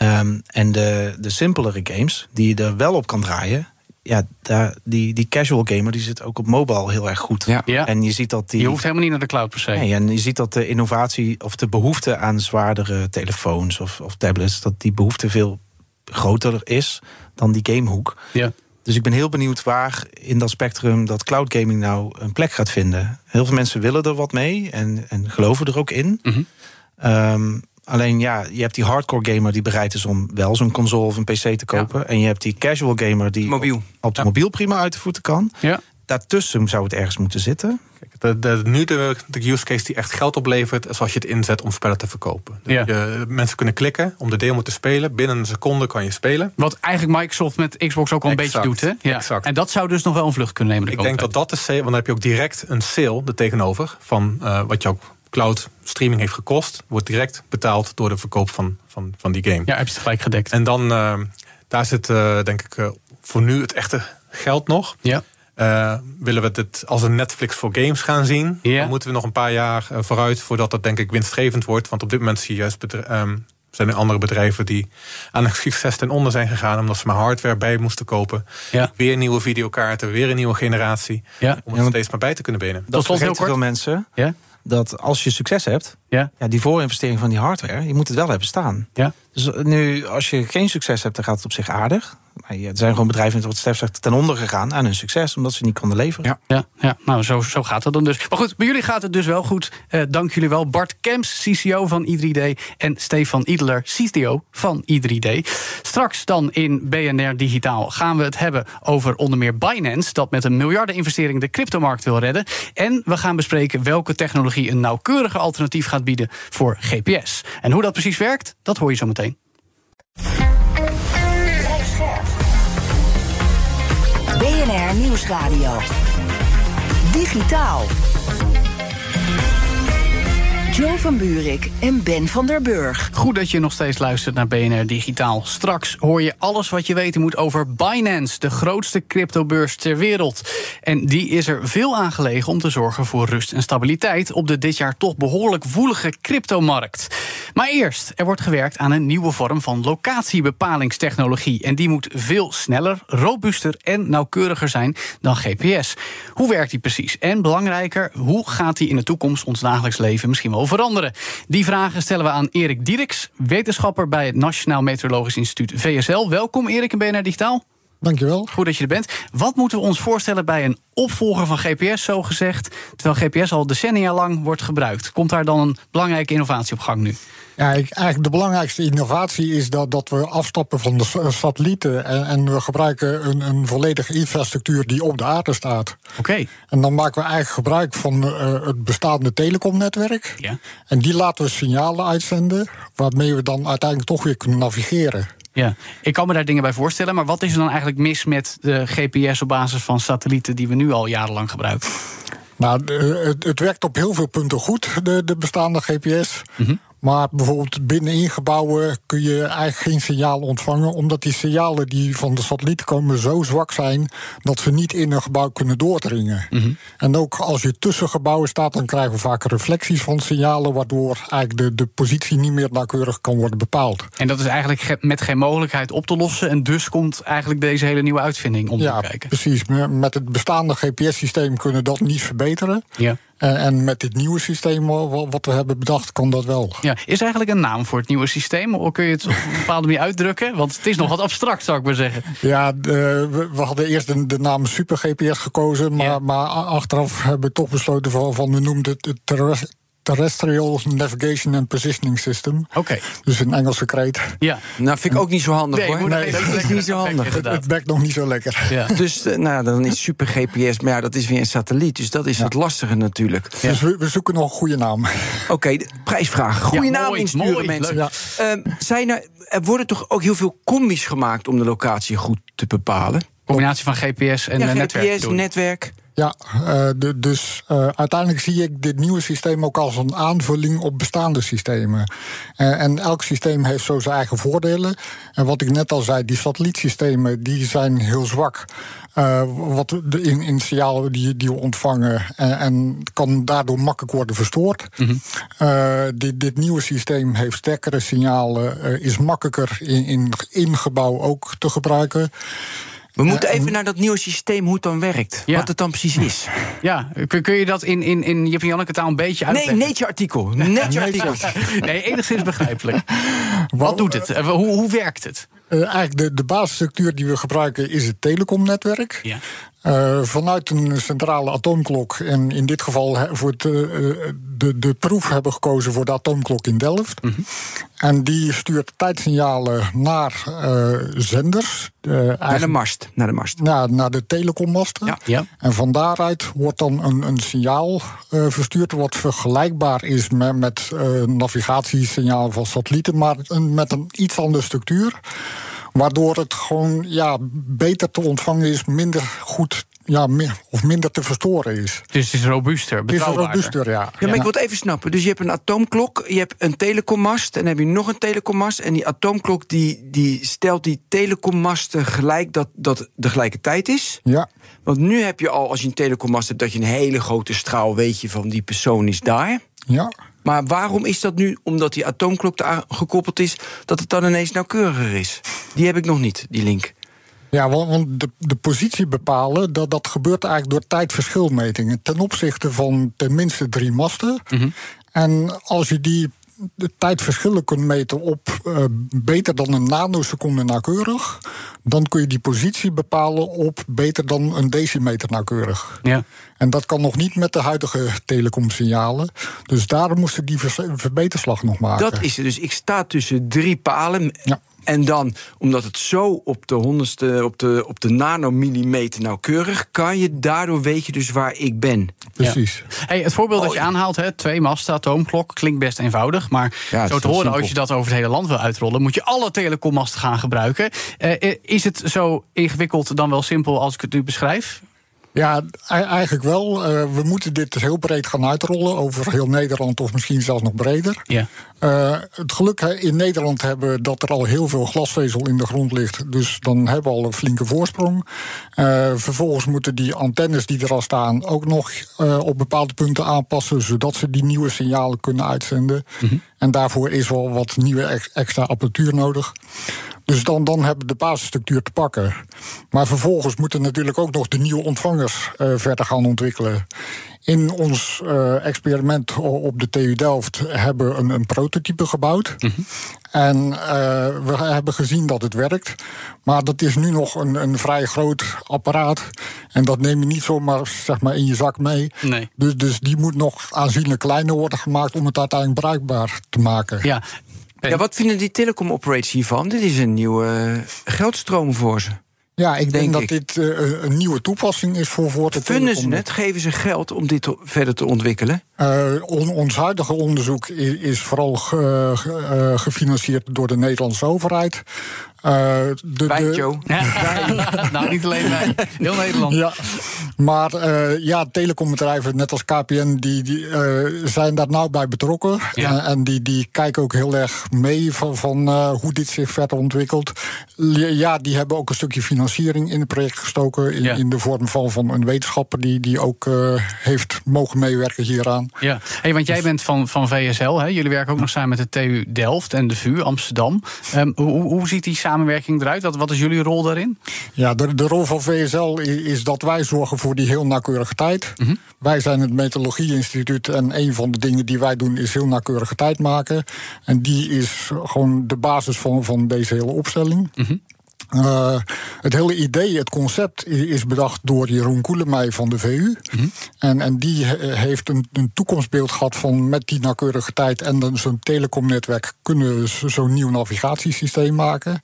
Um, en de, de simpelere games, die je er wel op kan draaien, ja, daar, die, die casual gamer die zit ook op mobile heel erg goed. Ja. ja. En je ziet dat die. Je hoeft helemaal niet naar de cloud per se. Nee, en je ziet dat de innovatie of de behoefte aan zwaardere telefoons of, of tablets, dat die behoefte veel groter is dan die gamehoek. Ja. Dus ik ben heel benieuwd waar in dat spectrum dat cloud gaming nou een plek gaat vinden. Heel veel mensen willen er wat mee en, en geloven er ook in. Mm -hmm. um, alleen ja, je hebt die hardcore gamer die bereid is om wel zo'n console of een PC te kopen. Ja. En je hebt die casual gamer die mobiel. op, op de ja. mobiel prima uit de voeten kan. Ja. Daartussen zou het ergens moeten zitten. Kijk, de, de, nu de, de use case die echt geld oplevert, is als je het inzet om spellen te verkopen. Ja. Je, mensen kunnen klikken om de demo te spelen. Binnen een seconde kan je spelen. Wat eigenlijk Microsoft met Xbox ook al een exact, beetje doet. Hè? Ja. Exact. En dat zou dus nog wel een vlucht kunnen nemen. Ik denk dat dat de sale, want dan heb je ook direct een sale er tegenover. Van uh, wat je ook cloud streaming heeft gekost, wordt direct betaald door de verkoop van, van, van die game. Ja, heb je het gelijk gedekt. En dan, uh, daar zit uh, denk ik uh, voor nu het echte geld nog. Ja. Uh, willen we dit als een Netflix voor games gaan zien? Ja. Dan moeten we nog een paar jaar uh, vooruit voordat dat denk ik winstgevend wordt. Want op dit moment zie je juist um, zijn er andere bedrijven die aan het succes ten onder zijn gegaan omdat ze maar hardware bij moesten kopen. Ja. Weer nieuwe videokaarten, weer een nieuwe generatie. Ja. Om het ja, steeds maar bij te kunnen benen. Dat vergeten veel mensen. Ja? Dat als je succes hebt, ja. Ja, die voorinvestering van die hardware, je moet het wel hebben staan. Ja. Dus nu, als je geen succes hebt, dan gaat het op zich aardig. Maar er zijn gewoon bedrijven, wat Stef zegt, ten onder gegaan aan hun succes, omdat ze niet konden leveren. Ja, ja, ja. nou zo, zo gaat het dan dus. Maar goed, bij jullie gaat het dus wel goed. Uh, dank jullie wel. Bart Kemps, CCO van i3D. En Stefan Idler, CTO van i3D. Straks dan in BNR Digitaal gaan we het hebben over onder meer Binance, dat met een miljardeninvestering de cryptomarkt wil redden. En we gaan bespreken welke technologie een nauwkeuriger alternatief gaat bieden voor GPS. En hoe dat precies werkt, dat hoor je zo meteen. BNR Nieuwsradio. Digitaal. Jo van Buurik en Ben van der Burg. Goed dat je nog steeds luistert naar BNR Digitaal. Straks hoor je alles wat je weten moet over Binance, de grootste cryptobeurs ter wereld. En die is er veel aan gelegen om te zorgen voor rust en stabiliteit op de dit jaar toch behoorlijk woelige cryptomarkt. Maar eerst, er wordt gewerkt aan een nieuwe vorm van locatiebepalingstechnologie. En die moet veel sneller, robuuster en nauwkeuriger zijn dan GPS. Hoe werkt die precies? En belangrijker, hoe gaat die in de toekomst ons dagelijks leven misschien wel veranderen? Die vragen stellen we aan Erik Dieriks, wetenschapper bij het Nationaal Meteorologisch Instituut VSL. Welkom Erik in BNR Digitaal. Dankjewel. Goed dat je er bent. Wat moeten we ons voorstellen bij een opvolger van GPS, zo gezegd, terwijl GPS al decennia lang wordt gebruikt? Komt daar dan een belangrijke innovatie op gang nu? Ja, ik, eigenlijk de belangrijkste innovatie is dat, dat we afstappen van de s- satellieten en, en we gebruiken een, een volledige infrastructuur die op de aarde staat. Oké. En dan maken we eigenlijk gebruik van eh, het bestaande telecomnetwerk. Ja. En die laten we signalen uitzenden, waarmee we dan uiteindelijk toch weer kunnen navigeren. Ja, ik kan me daar dingen bij voorstellen, maar wat is er dan eigenlijk mis met de GPS op basis van satellieten die we nu al jarenlang gebruiken? Nou, de- het, het werkt op heel veel punten goed, de, de bestaande GPS. Maar bijvoorbeeld binnenin gebouwen kun je eigenlijk geen signaal ontvangen, omdat die signalen die van de satelliet komen zo zwak zijn dat ze niet in een gebouw kunnen doordringen. En ook als je tussen gebouwen staat, dan krijgen we vaak reflecties van signalen, waardoor eigenlijk de, de positie niet meer nauwkeurig kan worden bepaald. En dat is eigenlijk ge- met geen mogelijkheid op te lossen. En dus komt eigenlijk deze hele nieuwe uitvinding om Ja, te kijken. precies. Met het bestaande GPS-systeem kunnen we dat niet verbeteren. Ja. En, en met dit nieuwe systeem wa- wat we hebben bedacht, kan dat wel. Ja, is er eigenlijk een naam voor het nieuwe systeem? Of kun je het op een bepaalde manier uitdrukken? Want het is nog wat abstract, zou ik maar zeggen. Ja, de- we, we hadden eerst de, de naam Super GPS gekozen, maar, Ja. maar achteraf hebben we toch besloten van, van we noemden het het Terrestrial Navigation and Positioning System. Oké, Dus een Engelse kreet. ja. Nou, vind ik ook niet zo handig Nee, hoor. Nee, dat is niet zo handig. Het werkt nog niet zo lekker. Ja. Dus eh, nou, dan is super GPS, maar ja, dat is weer een satelliet. Dus dat is het lastige natuurlijk. Dus we, we zoeken nog een goede naam. Oké, prijsvraag. Goede Ja, naam mooi, insturen, mooi, mensen. Ja. Ehm, zijn er, er worden toch ook heel veel combi's gemaakt om de locatie goed te bepalen? Combinatie van GPS en ja, eh, netwerk. GPS, netwerk. Ja, eh, de- dus eh, uiteindelijk zie ik dit nieuwe systeem ook als een aanvulling op bestaande systemen. Eh, en elk systeem heeft zo zijn eigen voordelen. En wat ik net al zei, die satellietsystemen die zijn heel zwak. wat de, in, in signaal die, die we ontvangen. En, en kan daardoor makkelijk worden verstoord. Eh, dit, dit nieuwe systeem heeft sterkere signalen, is makkelijker in, in, in gebouw ook te gebruiken. We moeten even naar dat nieuwe systeem, hoe het dan werkt. Ja. Wat het dan precies is. Ja, kun, kun je dat in, in, in Jip en Janneke taal een beetje Nee, uitleggen? Nature-artikel. Nature-artikel. Nee, enigszins begrijpelijk. Wat doet het? Eh, Hoe, hoe werkt het? Eh, eigenlijk de, de basisstructuur die we gebruiken is het telecomnetwerk. Ja. Eh, vanuit een centrale atoomklok. En in dit geval voor het, eh, de, de proef hebben gekozen voor de atoomklok in Delft. Mhm. En die stuurt tijdsignalen naar eh, zenders. Naar de mast. Naar de mast. naar, naar de telecommasten. Ja. Ja. En van daaruit wordt dan een, een signaal verstuurd... wat vergelijkbaar is met, met navigatiesignaal van satellieten... maar met een iets andere structuur. Waardoor het gewoon ja, beter te ontvangen is, minder goed... Ja, mi- of minder te verstoren is. Dus het is robuuster, Het is betrouwbaarder. robuuster, ja. Ja, maar ik wil het even snappen. Dus je hebt een atoomklok, je hebt een telecommast... en dan heb je nog een telecommast. En die atoomklok die, die stelt die telecommasten gelijk dat, dat de gelijke tijd is. Ja, Want nu heb je al, als je een telecommast hebt... dat je een hele grote straal weet je van die persoon is daar. ja. Maar waarom is dat nu, omdat die atoomklok daar gekoppeld is... dat het dan ineens nauwkeuriger is? Die heb ik nog niet, die link. Ja, want de, de positie bepalen, dat, dat gebeurt eigenlijk door tijdverschilmetingen. Ten opzichte van tenminste drie masten. En als je die de tijdverschillen kunt meten op eh, beter dan een nanoseconde nauwkeurig, dan kun je die positie bepalen op beter dan een decimeter nauwkeurig. Ja. En dat kan nog niet met de huidige telecomsignalen. Dus daarom moesten die vers- verbeterslag nog maken. Dat is het. Dus ik sta tussen drie palen. Ja. En dan, omdat het zo op de honderdste, op de, op de nanomillimeter nauwkeurig... kan je, daardoor weet je dus waar ik ben. Precies. Hey, het voorbeeld dat je aanhaalt, hè, twee masten, atoomklok, klinkt best eenvoudig. Maar Ja, zo te horen, simpel. als je dat over het hele land wil uitrollen, moet je alle telecommasten gaan gebruiken. Eh, eh, is het zo ingewikkeld dan wel simpel als ik het nu beschrijf? Ja, eigenlijk wel. Uh, we moeten dit heel breed gaan uitrollen over heel Nederland of misschien zelfs nog breder. Ja. Uh, het geluk in Nederland hebben dat er al heel veel glasvezel in de grond ligt. Dus dan hebben we al een flinke voorsprong. Uh, vervolgens moeten die antennes die er al staan ook nog op bepaalde punten aanpassen, zodat ze die nieuwe signalen kunnen uitzenden. Mm -hmm. En daarvoor is wel wat nieuwe extra apparatuur nodig. Dus dan, dan hebben we de basisstructuur te pakken. Maar vervolgens moeten natuurlijk ook nog de nieuwe ontvangers uh, verder gaan ontwikkelen. In ons uh, experiment op de TU Delft hebben we een, een prototype gebouwd. Mm -hmm. En uh, we hebben gezien dat het werkt. Maar dat is nu nog een, een vrij groot apparaat. En dat neem je niet zomaar zeg maar, in je zak mee. Nee. Dus, dus die moet nog aanzienlijk kleiner worden gemaakt om het uiteindelijk bruikbaar te maken. Ja, ja, wat vinden die telecom operators hiervan? Dit is een nieuwe geldstroom voor ze. Ja, ik denk, Denk dat ik. dit uh, een nieuwe toepassing is voor, voor de Vinden ze het? Geven ze geld om dit verder te ontwikkelen? Uh, on, ons huidige onderzoek is, is vooral ge, ge- uh, gefinancierd door de Nederlandse overheid. Uh, de, Wij, de- Joe. nou, niet alleen wij. Heel Nederland. Ja, maar eh, ja, telecombedrijven, net als KPN, die, die eh, zijn daar nauw bij betrokken. Ja. Eh, en die, die kijken ook heel erg mee van, van eh, hoe dit zich verder ontwikkelt. Ja, die hebben ook een stukje financiering in het project gestoken. In, Ja. in de vorm van, van een wetenschapper die, die ook eh, heeft mogen meewerken hieraan. Ja, hey, want jij bent van, van VSL. Hè? Jullie werken ook nog samen met de TU Delft en de VU Amsterdam. Ehm, hoe, hoe ziet die samenwerking eruit? Wat, wat is jullie rol daarin? Ja, de, de rol van VSL is dat wij zorgen voor die heel nauwkeurige tijd. Wij zijn het Meteorologie-instituut en een van de dingen die wij doen is heel nauwkeurige tijd maken. En die is gewoon de basis van, van deze hele opstelling. Eh, het hele idee, het concept, is bedacht door Jeroen Koelemij van de VU. en, en die he- heeft een, een toekomstbeeld gehad van met die nauwkeurige tijd en dan zo'n telecomnetwerk kunnen we zo- zo'n nieuw navigatiesysteem maken.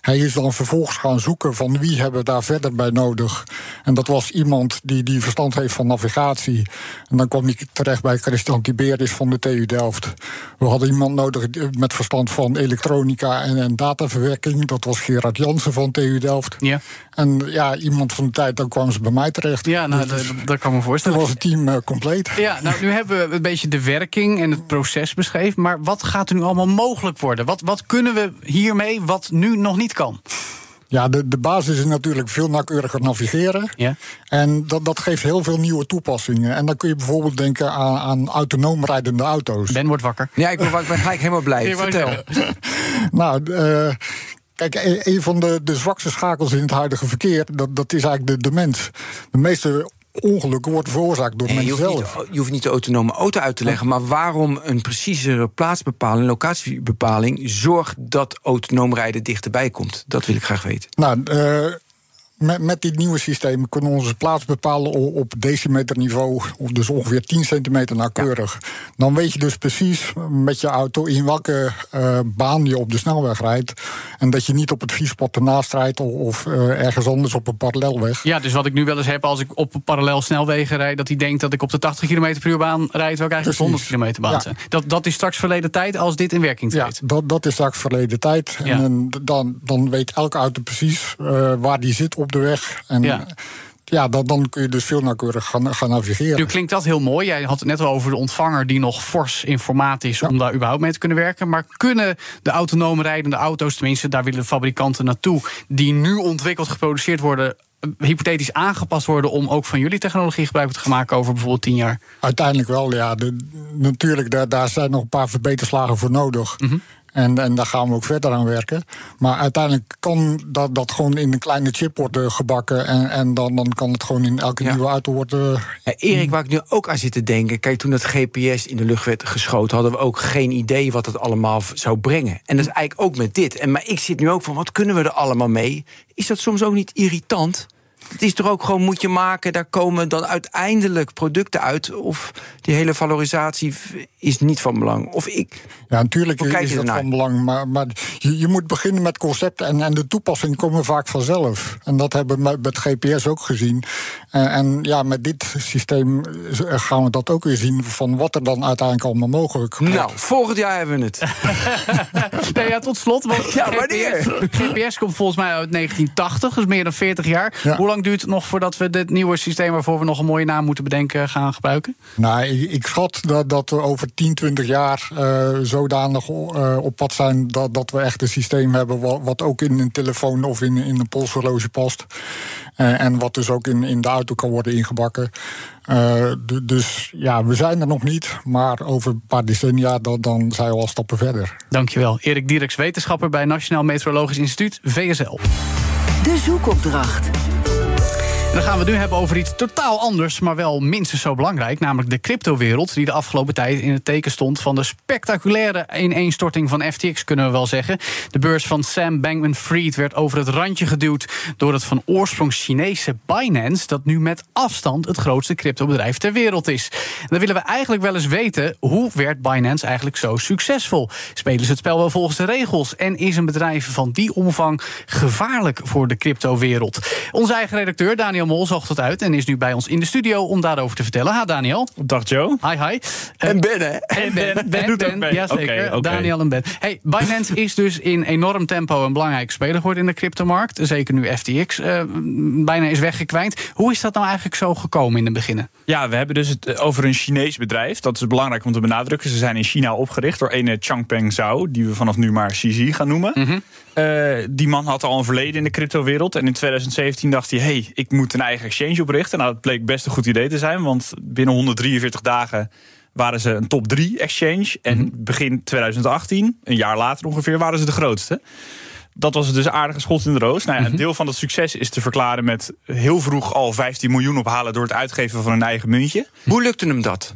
Hij is dan vervolgens gaan zoeken van wie hebben we daar verder bij nodig. En dat was iemand die, die verstand heeft van navigatie. En dan kwam ik terecht bij Christian Tiberius van de TU Delft. We hadden iemand nodig eh, met verstand van elektronica en, en dataverwerking. Dat was Gerard Jansen van TU Delft. Ja, En ja, iemand van de tijd, dan kwamen ze bij mij terecht. ja nou, Dus dat, dat kan me toen voorstellen. was het team eh, compleet. Ja, nou, nu hebben we een beetje de werking en het proces beschreven. Maar wat gaat er nu allemaal mogelijk worden? Wat, wat kunnen we hiermee wat nu nog niet kan? Ja, de, de basis is natuurlijk veel nauwkeuriger navigeren. Ja. En dat, dat geeft heel veel nieuwe toepassingen. En dan kun je bijvoorbeeld denken aan, aan autonoom rijdende auto's. Ben wordt wakker. Ja, ik ben, ik ben gelijk helemaal blij. Vertel. Nou, eh, kijk, een van de, de zwakste schakels in het huidige verkeer, dat, dat is eigenlijk de, de mens. De meeste ongelukken worden veroorzaakt door de Nee, je, mens hoeft niet, zelf. je hoeft niet de autonome auto uit te leggen, maar waarom een preciezere plaatsbepaling, locatiebepaling, zorgt dat autonoom rijden dichterbij komt? Dat wil ik graag weten. Nou, eh, met, met dit nieuwe systeem kunnen we onze plaats bepalen op decimeterniveau, of dus ongeveer 10 centimeter nauwkeurig. Dan weet je dus precies met je auto in welke eh, baan je op de snelweg rijdt. En dat je niet op het fietspad ernaast rijdt of, of eh, ergens anders op een parallelweg. Ja, dus wat ik nu wel eens heb als ik op parallel snelwegen rijd... dat hij denkt dat ik op de 80 km per uur baan rijd... terwijl ik eigenlijk op Precies. 100 km baan Ja. zijn. Dat, dat is straks verleden tijd als dit in werking Ja, treedt. dat, dat is straks verleden tijd. Ja. En dan- dan, weet elke auto precies eh, waar die zit op de weg. En Ja. ja, ja dan, kun je dus veel nauwkeurig gaan, gaan navigeren. Nu klinkt dat heel mooi. Jij had het net al over de ontvanger die nog fors in formaat is om daar überhaupt mee te kunnen werken. Maar kunnen de autonoom rijdende auto's, tenminste, daar willen de fabrikanten naartoe, die nu ontwikkeld, geproduceerd worden, eh, hypothetisch aangepast worden om ook van jullie technologie gebruik te gaan maken over bijvoorbeeld tien jaar? Uiteindelijk wel, ja. De, natuurlijk, daar, daar zijn nog een paar verbeterslagen voor nodig. En, en daar gaan we ook verder aan werken. Maar uiteindelijk kan dat, dat gewoon in een kleine chip worden gebakken. En, en dan, dan kan het gewoon in elke Ja. nieuwe auto worden. Ja, Erik, waar ik nu ook aan zit te denken. Kijk, toen dat GPS in de lucht werd geschoten, hadden we ook geen idee wat het allemaal zou brengen. En dat is eigenlijk ook met dit. En, maar ik zit nu ook van, wat kunnen we er allemaal mee? Is dat soms ook niet irritant? Het is toch ook gewoon, moet je maken, daar komen dan uiteindelijk producten uit. Of die hele valorisatie is niet van belang. Of ik. Ja, natuurlijk is je dat ernaar? van belang. Maar, maar je, je moet beginnen met concepten. En, en de toepassingen komen vaak vanzelf. En dat hebben we met, met GPS ook gezien. En, en ja, met dit systeem eh, gaan we dat ook weer zien. Van wat er dan uiteindelijk allemaal mogelijk. Nou, volgend jaar hebben we het. Nee, ja, tot slot. Want Ja, wanneer? GPS, GPS komt volgens mij uit 1980, dus meer dan 40 jaar. Ja. Hoe lang lang duurt het nog voordat we dit nieuwe systeem... waarvoor we nog een mooie naam moeten bedenken, gaan gebruiken? Nou, ik, ik schat dat, dat we over 10, 20 jaar uh, zodanig uh, op pad zijn... Dat, dat we echt een systeem hebben wat, wat ook in een telefoon of in, in een polshorloge past. Uh, en wat dus ook in, in de auto kan worden ingebakken. Uh, dus ja, we zijn er nog niet. Maar over een paar decennia dan, dan zijn we al stappen verder. Dankjewel. Erik Dierks, wetenschapper bij Nationaal Meteorologisch Instituut, VSL. De zoekopdracht. Dan gaan we nu hebben over iets totaal anders, maar wel minstens zo belangrijk. Namelijk de cryptowereld, die de afgelopen tijd in het teken stond van de spectaculaire ineenstorting van FTX, kunnen we wel zeggen. De beurs van Sam Bankman Fried werd over het randje geduwd door het van oorsprong Chinese Binance, dat nu met afstand het grootste cryptobedrijf ter wereld is. En dan willen we eigenlijk wel eens weten, hoe werd Binance eigenlijk zo succesvol? Spelen ze het spel wel volgens de regels? En is een bedrijf van die omvang gevaarlijk voor de cryptowereld? Onze eigen redacteur, Daniel Daniel Mol zocht het uit en is nu bij ons in de studio om daarover te vertellen. Ha, Daniel. Dag Joe. Hi, hi. En Ben, hè? En Ben. Ben. Jazeker. Okay, okay. Daniel en Ben. Hey, Binance is dus in enorm tempo een belangrijke speler geworden in de cryptomarkt. Zeker nu FTX uh, bijna is weggekwijnd. Hoe is dat nou eigenlijk zo gekomen in het begin? Ja, we hebben dus het over een Chinees bedrijf. Dat is belangrijk om te benadrukken. Ze zijn in China opgericht door ene Changpeng Zhao, die we vanaf nu maar CZ gaan noemen. Mm -hmm. Uh, die man had al een verleden in de cryptowereld. En in 2017 dacht hij: hey, ik moet een eigen exchange oprichten. Nou, dat bleek best een goed idee te zijn, want binnen 143 dagen waren ze een top 3 exchange. En -hmm. begin 2018, een jaar later ongeveer, waren ze de grootste. Dat was dus aardige schot in de roos. Nou ja, een deel van dat succes is te verklaren met heel vroeg al 15 miljoen ophalen door het uitgeven van een eigen muntje. Hoe lukte hem dat?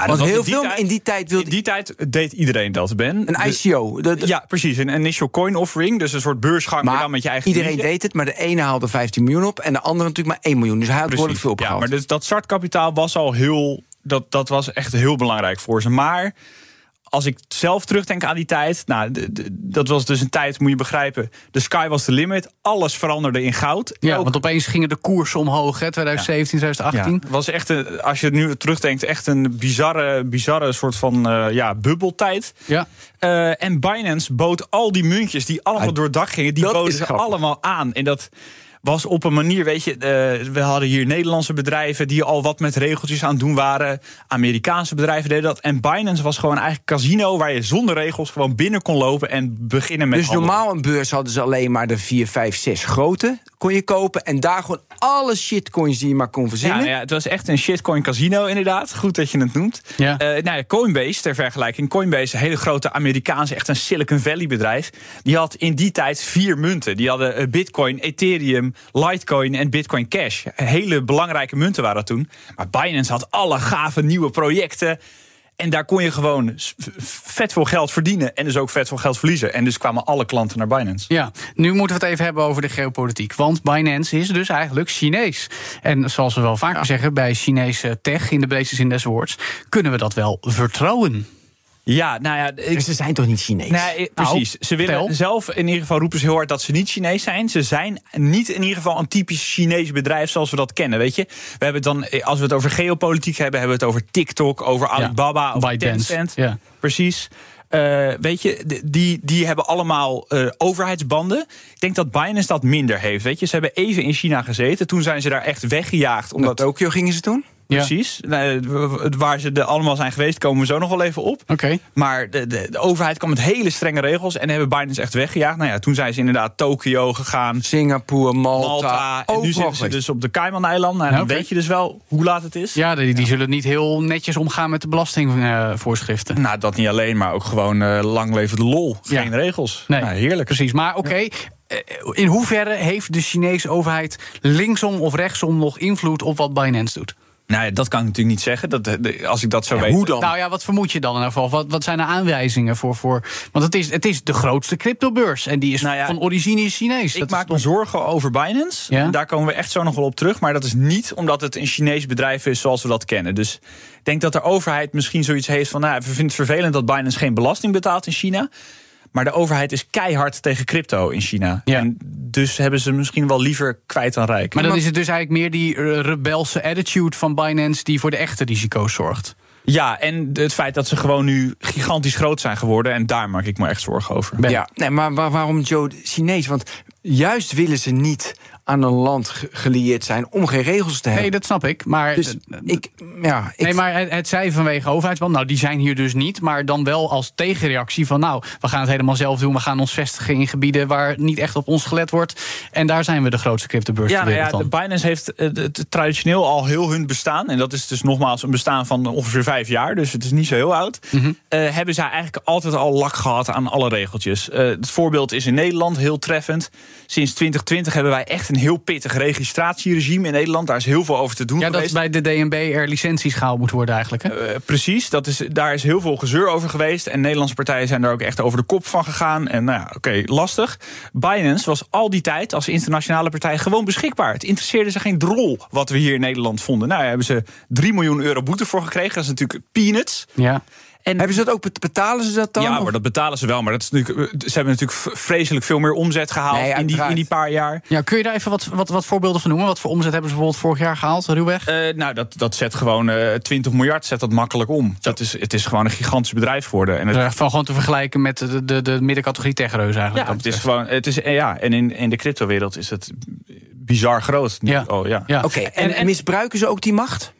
Ja, Want heel veel tijd- in die tijd wilde In die tijd deed iedereen dat, Ben. een ICO. De- de- Ja, precies. Een initial coin offering. Dus een soort beursgang maar dan met je eigen iedereen deed het, maar de ene haalde 15 miljoen op en de andere natuurlijk maar 1 miljoen. Dus hij had behoorlijk veel ja, opgehaald. maar dus dat startkapitaal was al heel. Dat, dat was echt heel belangrijk voor ze. Maar als ik zelf terugdenk aan die tijd. Nou, dat was dus een tijd, moet je begrijpen. De sky was the limit. Alles veranderde in goud. Ja, Ook- want opeens gingen de koersen omhoog, hè, 2017, 2018. Ja, het was echt een, als je nu terugdenkt, echt een bizarre, bizarre soort van eh, ja, bubbeltijd. Ja. Eh, en Binance bood al die muntjes die allemaal Ah, door het dak gingen, die boden ze grappig. allemaal aan. En dat was op een manier, weet je, eh, we hadden hier Nederlandse bedrijven die al wat met regeltjes aan het doen waren. Amerikaanse bedrijven deden dat. En Binance was gewoon eigenlijk casino waar je zonder regels gewoon binnen kon lopen en beginnen met Dus handelen. normaal een beurs hadden ze alleen maar de 4, 5, 6 grote kon je kopen. En daar gewoon alle shitcoins die je maar kon Ja, verzinnen. nou ja, het was echt een shitcoin casino inderdaad. Goed dat je het noemt. Ja. Eh, nou ja, Coinbase, ter vergelijking. Coinbase, een hele grote Amerikaanse, echt een Silicon Valley bedrijf. Die had in die tijd vier munten. Die hadden eh, Bitcoin, Ethereum, Litecoin en Bitcoin Cash. Hele belangrijke munten waren dat toen. Maar Binance had alle gave nieuwe projecten. En daar kon je gewoon vet veel geld verdienen. En dus ook vet veel geld verliezen. En dus kwamen alle klanten naar Binance. Ja, nu moeten we het even hebben over de geopolitiek. Want Binance is dus eigenlijk Chinees. En zoals we wel vaker zeggen bij Chinese tech, in de breedste zin des woords, kunnen we dat wel vertrouwen. Ja, nou ja, ik, ze zijn toch niet Chinees? Nee, precies. ze willen zelf in ieder geval roepen ze heel hard dat ze niet Chinees zijn. Ze zijn niet in ieder geval een typisch Chinees bedrijf zoals we dat kennen. Weet je, we hebben het dan, eh, als we het over geopolitiek hebben, hebben we het over TikTok, over Alibaba, over ByteDance, Tencent. ja. Precies. Eh, weet je, die, die hebben allemaal eh, overheidsbanden. Ik denk dat Binance dat minder heeft. Weet je, ze hebben even in China gezeten. Toen zijn ze daar echt weggejaagd. Naar Omdat Tokio gingen ze toen? Ja. Precies. W- waar ze er allemaal zijn geweest, komen we zo nog wel even op. Oké. Maar de, de, de overheid kwam met hele strenge regels en hebben Binance echt weggejaagd. Nou ja, toen zijn ze inderdaad Tokio gegaan, Singapore, Malta. Malta. En nu zitten ze dus op de Cayman-eilanden. Nou, dan weet je dus wel hoe laat het is. Ja, die, die zullen niet heel netjes omgaan met de belastingvoorschriften. Nou, dat niet alleen, maar ook gewoon eh, lang leven de lol. Ja. Geen regels. Nee, Nou, heerlijk. Precies. Maar oké, eh, in hoeverre heeft de Chinese overheid linksom of rechtsom nog invloed op wat Binance doet? Nou ja, dat kan ik natuurlijk niet zeggen. Dat, de- als ik dat zou Ja, weten. hoe dan? Nou ja, wat vermoed je dan in ieder geval? Wat, wat zijn de aanwijzingen voor, voor... Want het is, het is de grootste cryptobeurs. En die is Nou ja, van origine Chinees. Ik Dat maak me zorgen over Binance. Ja? En Daar komen we echt zo nog wel op terug. Maar dat is niet omdat het een Chinees bedrijf is zoals we dat kennen. Dus ik denk dat de overheid misschien zoiets heeft van... Nou, we vinden het vervelend dat Binance geen belasting betaalt in China. Maar de overheid is keihard tegen crypto in China. Ja. En dus hebben ze misschien wel liever kwijt dan rijk. Maar dan is het dus eigenlijk meer die eh, rebelse attitude van Binance... die voor de echte risico's zorgt. Ja, en het feit dat ze gewoon nu gigantisch groot zijn geworden. En daar maak ik me echt zorgen over. Ben. Ja, nee, maar waar- waarom Joe Chinees? Want juist willen ze niet aan een land ge- gelieerd zijn om geen regels te hebben. Nee, dat snap ik. Maar, Dus ik, ja, ik nee, maar het, het zij vanwege overheidsband. Nou, die zijn hier dus niet. Maar dan wel als tegenreactie van... nou, we gaan het helemaal zelf doen. We gaan ons vestigen in gebieden waar niet echt op ons gelet wordt. En daar zijn we de grootste cryptobeurs Ja, ter nou ja, wereld de dan. Binance heeft eh, het traditioneel al heel hun bestaan. En dat is dus nogmaals een bestaan van ongeveer vijf jaar. Dus het is niet zo heel oud. Mhm. Eh, hebben zij eigenlijk altijd al lak gehad aan alle regeltjes. Eh, het voorbeeld is in Nederland heel treffend. Sinds 2020 hebben wij echt een heel pittig registratieregime in Nederland. Daar is heel veel over te doen Ja, dat geweest. bij de DNB er licenties gehaald moet worden eigenlijk. Hè? Eh, precies, dat is, daar is heel veel gezeur over geweest. En Nederlandse partijen zijn daar ook echt over de kop van gegaan. En nou ja, oké, lastig. Binance was al die tijd als internationale partij gewoon beschikbaar. Het interesseerde ze geen drol wat we hier in Nederland vonden. Nou, daar hebben ze 3 miljoen euro boete voor gekregen. Dat is natuurlijk peanuts. Ja. En Hebben ze dat ook, betalen ze dat dan? ja, maar dat betalen ze wel. Maar dat is natuurlijk, eh, ze hebben natuurlijk vreselijk veel meer omzet gehaald Nee, in, die, in die paar jaar. Ja, kun je daar even wat, wat, wat voorbeelden van noemen? Wat voor omzet hebben ze bijvoorbeeld vorig jaar gehaald, ruwweg? Eh, nou, dat, dat zet gewoon eh 20 miljard zet dat makkelijk om. Dat is, het is gewoon een gigantisch bedrijf geworden. En het, Eh, Van gewoon te vergelijken met de, de, de middencategorie techreus eigenlijk. Ja, dat het is gewoon. Het is, ja, en in, in de cryptowereld is het bizar groot. Ja. Oh, ja. Ja. Oké, en, misbruiken ze ook die macht?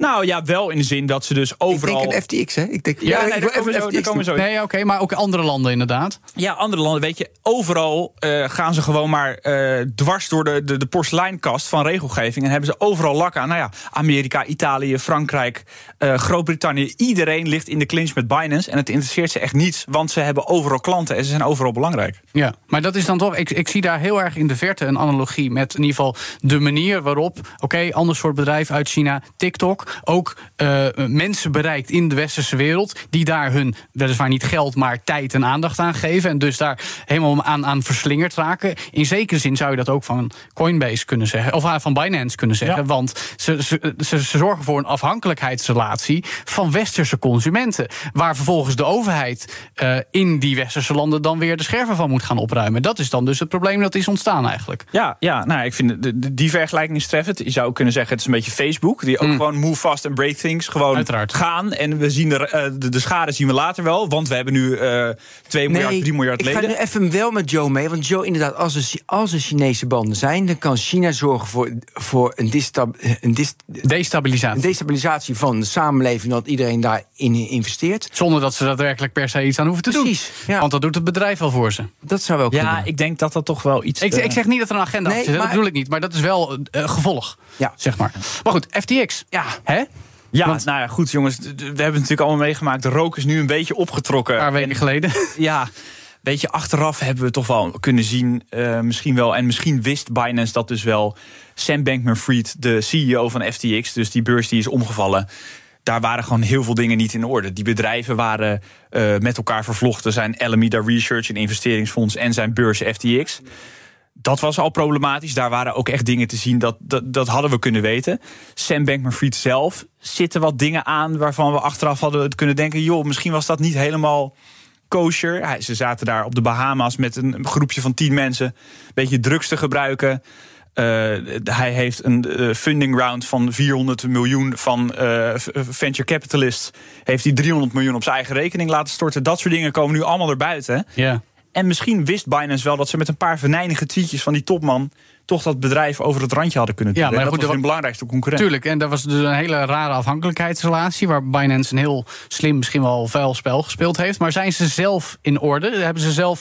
Nou ja, wel in de zin dat ze dus overal. Ik denk een FTX, hè? Ik denk, Ja, ik nee, wil daar komen zo- daar komen. Nee, oké, maar ook andere landen inderdaad. Ja, andere landen, weet je, overal eh, gaan ze gewoon maar eh, dwars door de, de, de porseleinkast van regelgeving. En hebben ze overal lak aan. Nou ja, Amerika, Italië, Frankrijk, eh, Groot-Brittannië. Iedereen ligt in de clinch met Binance. En het interesseert ze echt niets, want ze hebben overal klanten en ze zijn overal belangrijk. Ja, maar dat is dan toch. Ik, ik zie daar heel erg in de verte een analogie met in ieder geval de manier waarop. Oké, ander soort bedrijf uit China, TikTok. Ook eh, mensen bereikt in de westerse wereld. die daar hun, weliswaar niet geld, maar tijd en aandacht aan geven. En dus daar helemaal aan, aan verslingerd raken. In zekere zin zou je dat ook van Coinbase kunnen zeggen. Of ah, van Binance kunnen zeggen. Ja. Want ze, ze, ze, ze zorgen voor een afhankelijkheidsrelatie van westerse consumenten. Waar vervolgens de overheid eh, in die westerse landen dan weer de scherven van moet gaan opruimen. Dat is dan dus het probleem dat is ontstaan eigenlijk. Ja, ja nou, ik vind de, die vergelijking is treffend. Je zou kunnen zeggen, het is een beetje Facebook. Die ook gewoon move fast and break things. Gewoon. Uiteraard. gaan. En we zien de, eh, de, de schade zien we later wel. Want we hebben nu eh 2 miljard, 3 miljard ik ga leden. nu even wel met Joe mee. Want Joe, inderdaad, als er, als er Chinese banden zijn... dan kan China zorgen voor, voor een, distab, een, dis, Destabilisatie. destabilisatie van de samenleving... dat iedereen daarin investeert. Zonder dat ze daadwerkelijk per se iets aan hoeven te Precies, doen. ja. Want dat doet het bedrijf wel voor ze. Dat zou wel Ja, ik denk dat dat toch wel iets... Ik, eh, ik zeg niet dat er een agenda Nee, achter zit, dat bedoel ik niet. Maar dat is wel een gevolg, Ja. zeg maar. Maar goed, FTX. Ja. Hè? Ja, Want- nou ja, goed jongens. We hebben het natuurlijk allemaal meegemaakt. De rook is nu een beetje opgetrokken. Een paar weken En- geleden. Ja, weet je, achteraf hebben we toch wel kunnen zien, eh, misschien wel, en misschien wist Binance dat dus wel. Sam Bankman-Fried, de CEO van FTX, dus die beurs die is omgevallen. Daar waren gewoon heel veel dingen niet in orde. Die bedrijven waren eh, met elkaar vervlochten. Zijn Alameda Research, een investeringsfonds, en zijn beurs FTX. Dat was al problematisch. Daar waren ook echt dingen te zien. Dat, dat, dat hadden we kunnen weten. Sam Bankman-Fried zelf zitten wat dingen aan... waarvan we achteraf hadden kunnen denken... joh, misschien was dat niet helemaal kosher. Ze zaten daar op de Bahama's met een groepje van tien mensen... een beetje drugs te gebruiken. Eh, hij heeft een eh, funding round van 400 miljoen van eh, venture capitalists. Heeft hij 300 miljoen op zijn eigen rekening laten storten. Dat soort dingen komen nu allemaal erbuiten. Ja. En misschien wist Binance wel dat ze met een paar venijnige tweetjes van die topman toch dat bedrijf over het randje hadden kunnen Ja, duwen. maar goed, dat was hun belangrijkste concurrent. Tuurlijk, en dat was dus een hele rare afhankelijkheidsrelatie... waar Binance een heel slim, misschien wel vuil spel gespeeld heeft. Maar zijn ze zelf in orde? Hebben ze zelf,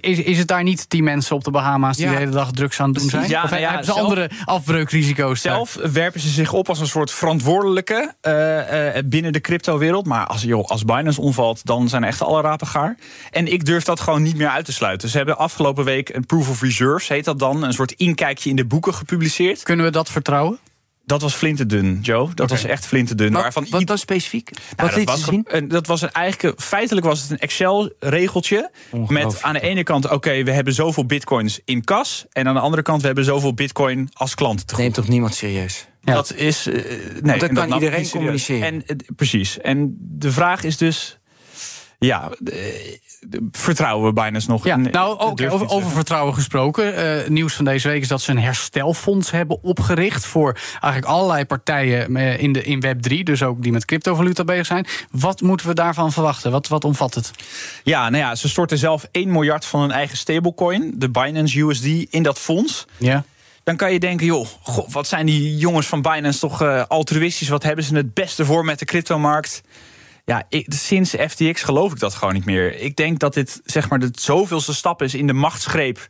is, is het daar niet die mensen op de Bahama's... die Ja. de hele dag drugs aan het doen zijn? Ja, of nou ja, hebben ze zelf- andere afbreukrisico's daar? Zelf werpen ze zich op als een soort verantwoordelijke eh, eh, binnen de cryptowereld. Maar als, joh, als Binance omvalt, dan zijn echt alle rapen gaar. En ik durf dat gewoon niet meer uit te sluiten. Ze hebben afgelopen week een Proof of Reserves, heet dat dan. Een soort inkijkje in de boeken gepubliceerd. Kunnen we dat vertrouwen? Dat was flinterdun, Joe. Dat was echt flinterdun. Wat, waarvan wat dan specifiek? Nou, wat dat, liet was zien? een- dat was een eigenlijk, feitelijk was het een Excel-regeltje. Met aan de ene kant, oké, we hebben zoveel bitcoins in kas. En aan de andere kant, we hebben zoveel bitcoin als klant. Neemt toch niemand serieus? Ja. Dat is. eh, nee, kan dat ik iedereen communiceren. En, precies. En de vraag is dus. Ja, eh, vertrouwen we Binance nog? Ja, nou, ook over, over vertrouwen gesproken. Eh, nieuws van deze week is dat ze een herstelfonds hebben opgericht. voor eigenlijk allerlei partijen eh, in, de, in Web3. Dus ook die met cryptovaluta bezig zijn. Wat moeten we daarvan verwachten? Wat, wat omvat het? Ja, nou ja, ze storten zelf 1 miljard van hun eigen stablecoin, de Binance USD, in dat fonds. Ja. dan kan je denken, joh, god, wat zijn die jongens van Binance toch uh, altruïstisch? Wat hebben ze het beste voor met de cryptomarkt? Ja, ik, sinds FTX geloof ik dat gewoon niet meer. Ik denk dat dit zeg maar de zoveelste stap is in de machtsgreep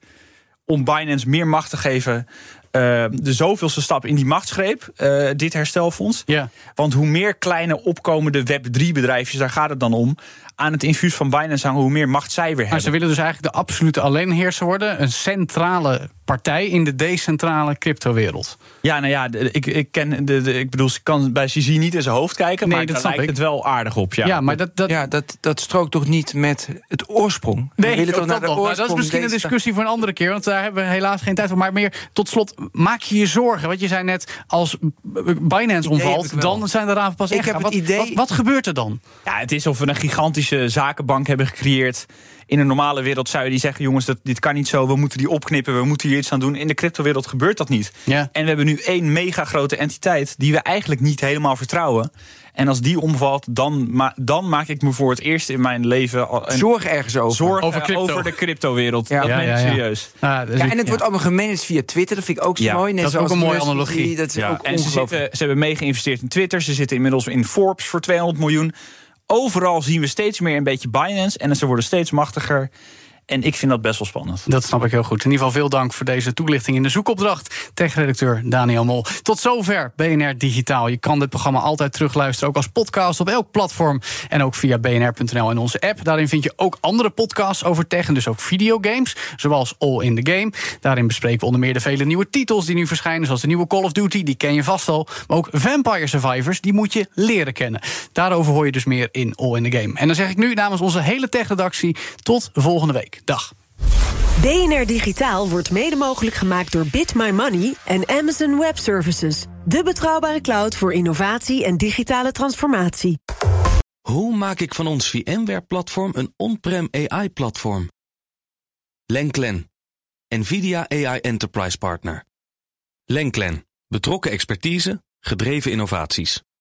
om Binance meer macht te geven. Uh, de zoveelste stap in die machtsgreep, uh, dit herstelfonds. Ja. Want hoe meer kleine opkomende Web3-bedrijfjes, daar gaat het dan om, aan het infuus van Binance hangen, hoe meer macht zij weer hebben. Maar ze willen dus eigenlijk de absolute alleenheerser worden. Een centrale partij in de decentrale cryptowereld. Ja, nou ja, ik, ik ken de, de, ik bedoel, ik kan bij CZ niet in zijn hoofd kijken, Nee, maar dat lijkt ik. het wel aardig op. Ja, Ja, maar dat, dat, Ja, dat, dat strookt toch niet met het oorsprong? We Nee, willen naar dat de nog. Maar dat is oorsprong misschien een discussie voor een andere keer, want daar hebben we helaas geen tijd voor. Maar meer tot slot, maak je je zorgen? Want je zei net, als Binance omvalt, dan zijn de raven pas Ik echt. heb gaan. het wat, idee- wat, wat gebeurt er dan? Ja, het is of we een gigantische zakenbank hebben gecreëerd. In een normale wereld zou je die zeggen: jongens, dat, dit kan niet zo. We moeten die opknippen. We moeten hier iets aan doen. In de cryptowereld gebeurt dat niet. Ja. En we hebben nu één mega grote entiteit die we eigenlijk niet helemaal vertrouwen. En als die omvalt, dan, ma dan maak ik me voor het eerst in mijn leven een Zorg ergens over. zorg Over crypto. over de cryptowereld. Ja. Dat Ja, meen ik ja, ja. serieus. Ah, dus Ja, en het ja. wordt allemaal gemanaged via Twitter. Dat vind ik ook zo Ja, mooi. Net dat is ook zoals een mooie analogie. Dat is Ja, ook en ze, zitten, ze hebben mee geïnvesteerd in Twitter. Ze zitten inmiddels in Forbes voor 200 miljoen. Overal zien we steeds meer een beetje Binance. En ze worden steeds machtiger. En ik vind dat best wel spannend. Dat snap ik heel goed. In ieder geval veel dank voor deze toelichting in de zoekopdracht. Tech-redacteur Daniel Mol. Tot zover BNR Digitaal. Je kan dit programma altijd terugluisteren, ook als podcast op elk platform. En ook via bnr.nl en onze app. Daarin vind je ook andere podcasts over tech en dus ook videogames. Zoals All in the Game. Daarin bespreken we onder meer de vele nieuwe titels die nu verschijnen. Zoals de nieuwe Call of Duty, die ken je vast al. Maar ook Vampire Survivors, die moet je leren kennen. Daarover hoor je dus meer in All in the Game. En dan zeg ik nu namens onze hele tech-redactie tot volgende week. Dag. BNR Digitaal wordt mede mogelijk gemaakt door Bit My Money en Amazon Web Services. De betrouwbare cloud voor innovatie en digitale transformatie. Hoe maak ik van ons VMware-platform een on-prem AI-platform? Lenklen, NVIDIA AI Enterprise Partner. Lenklen, betrokken expertise, gedreven innovaties.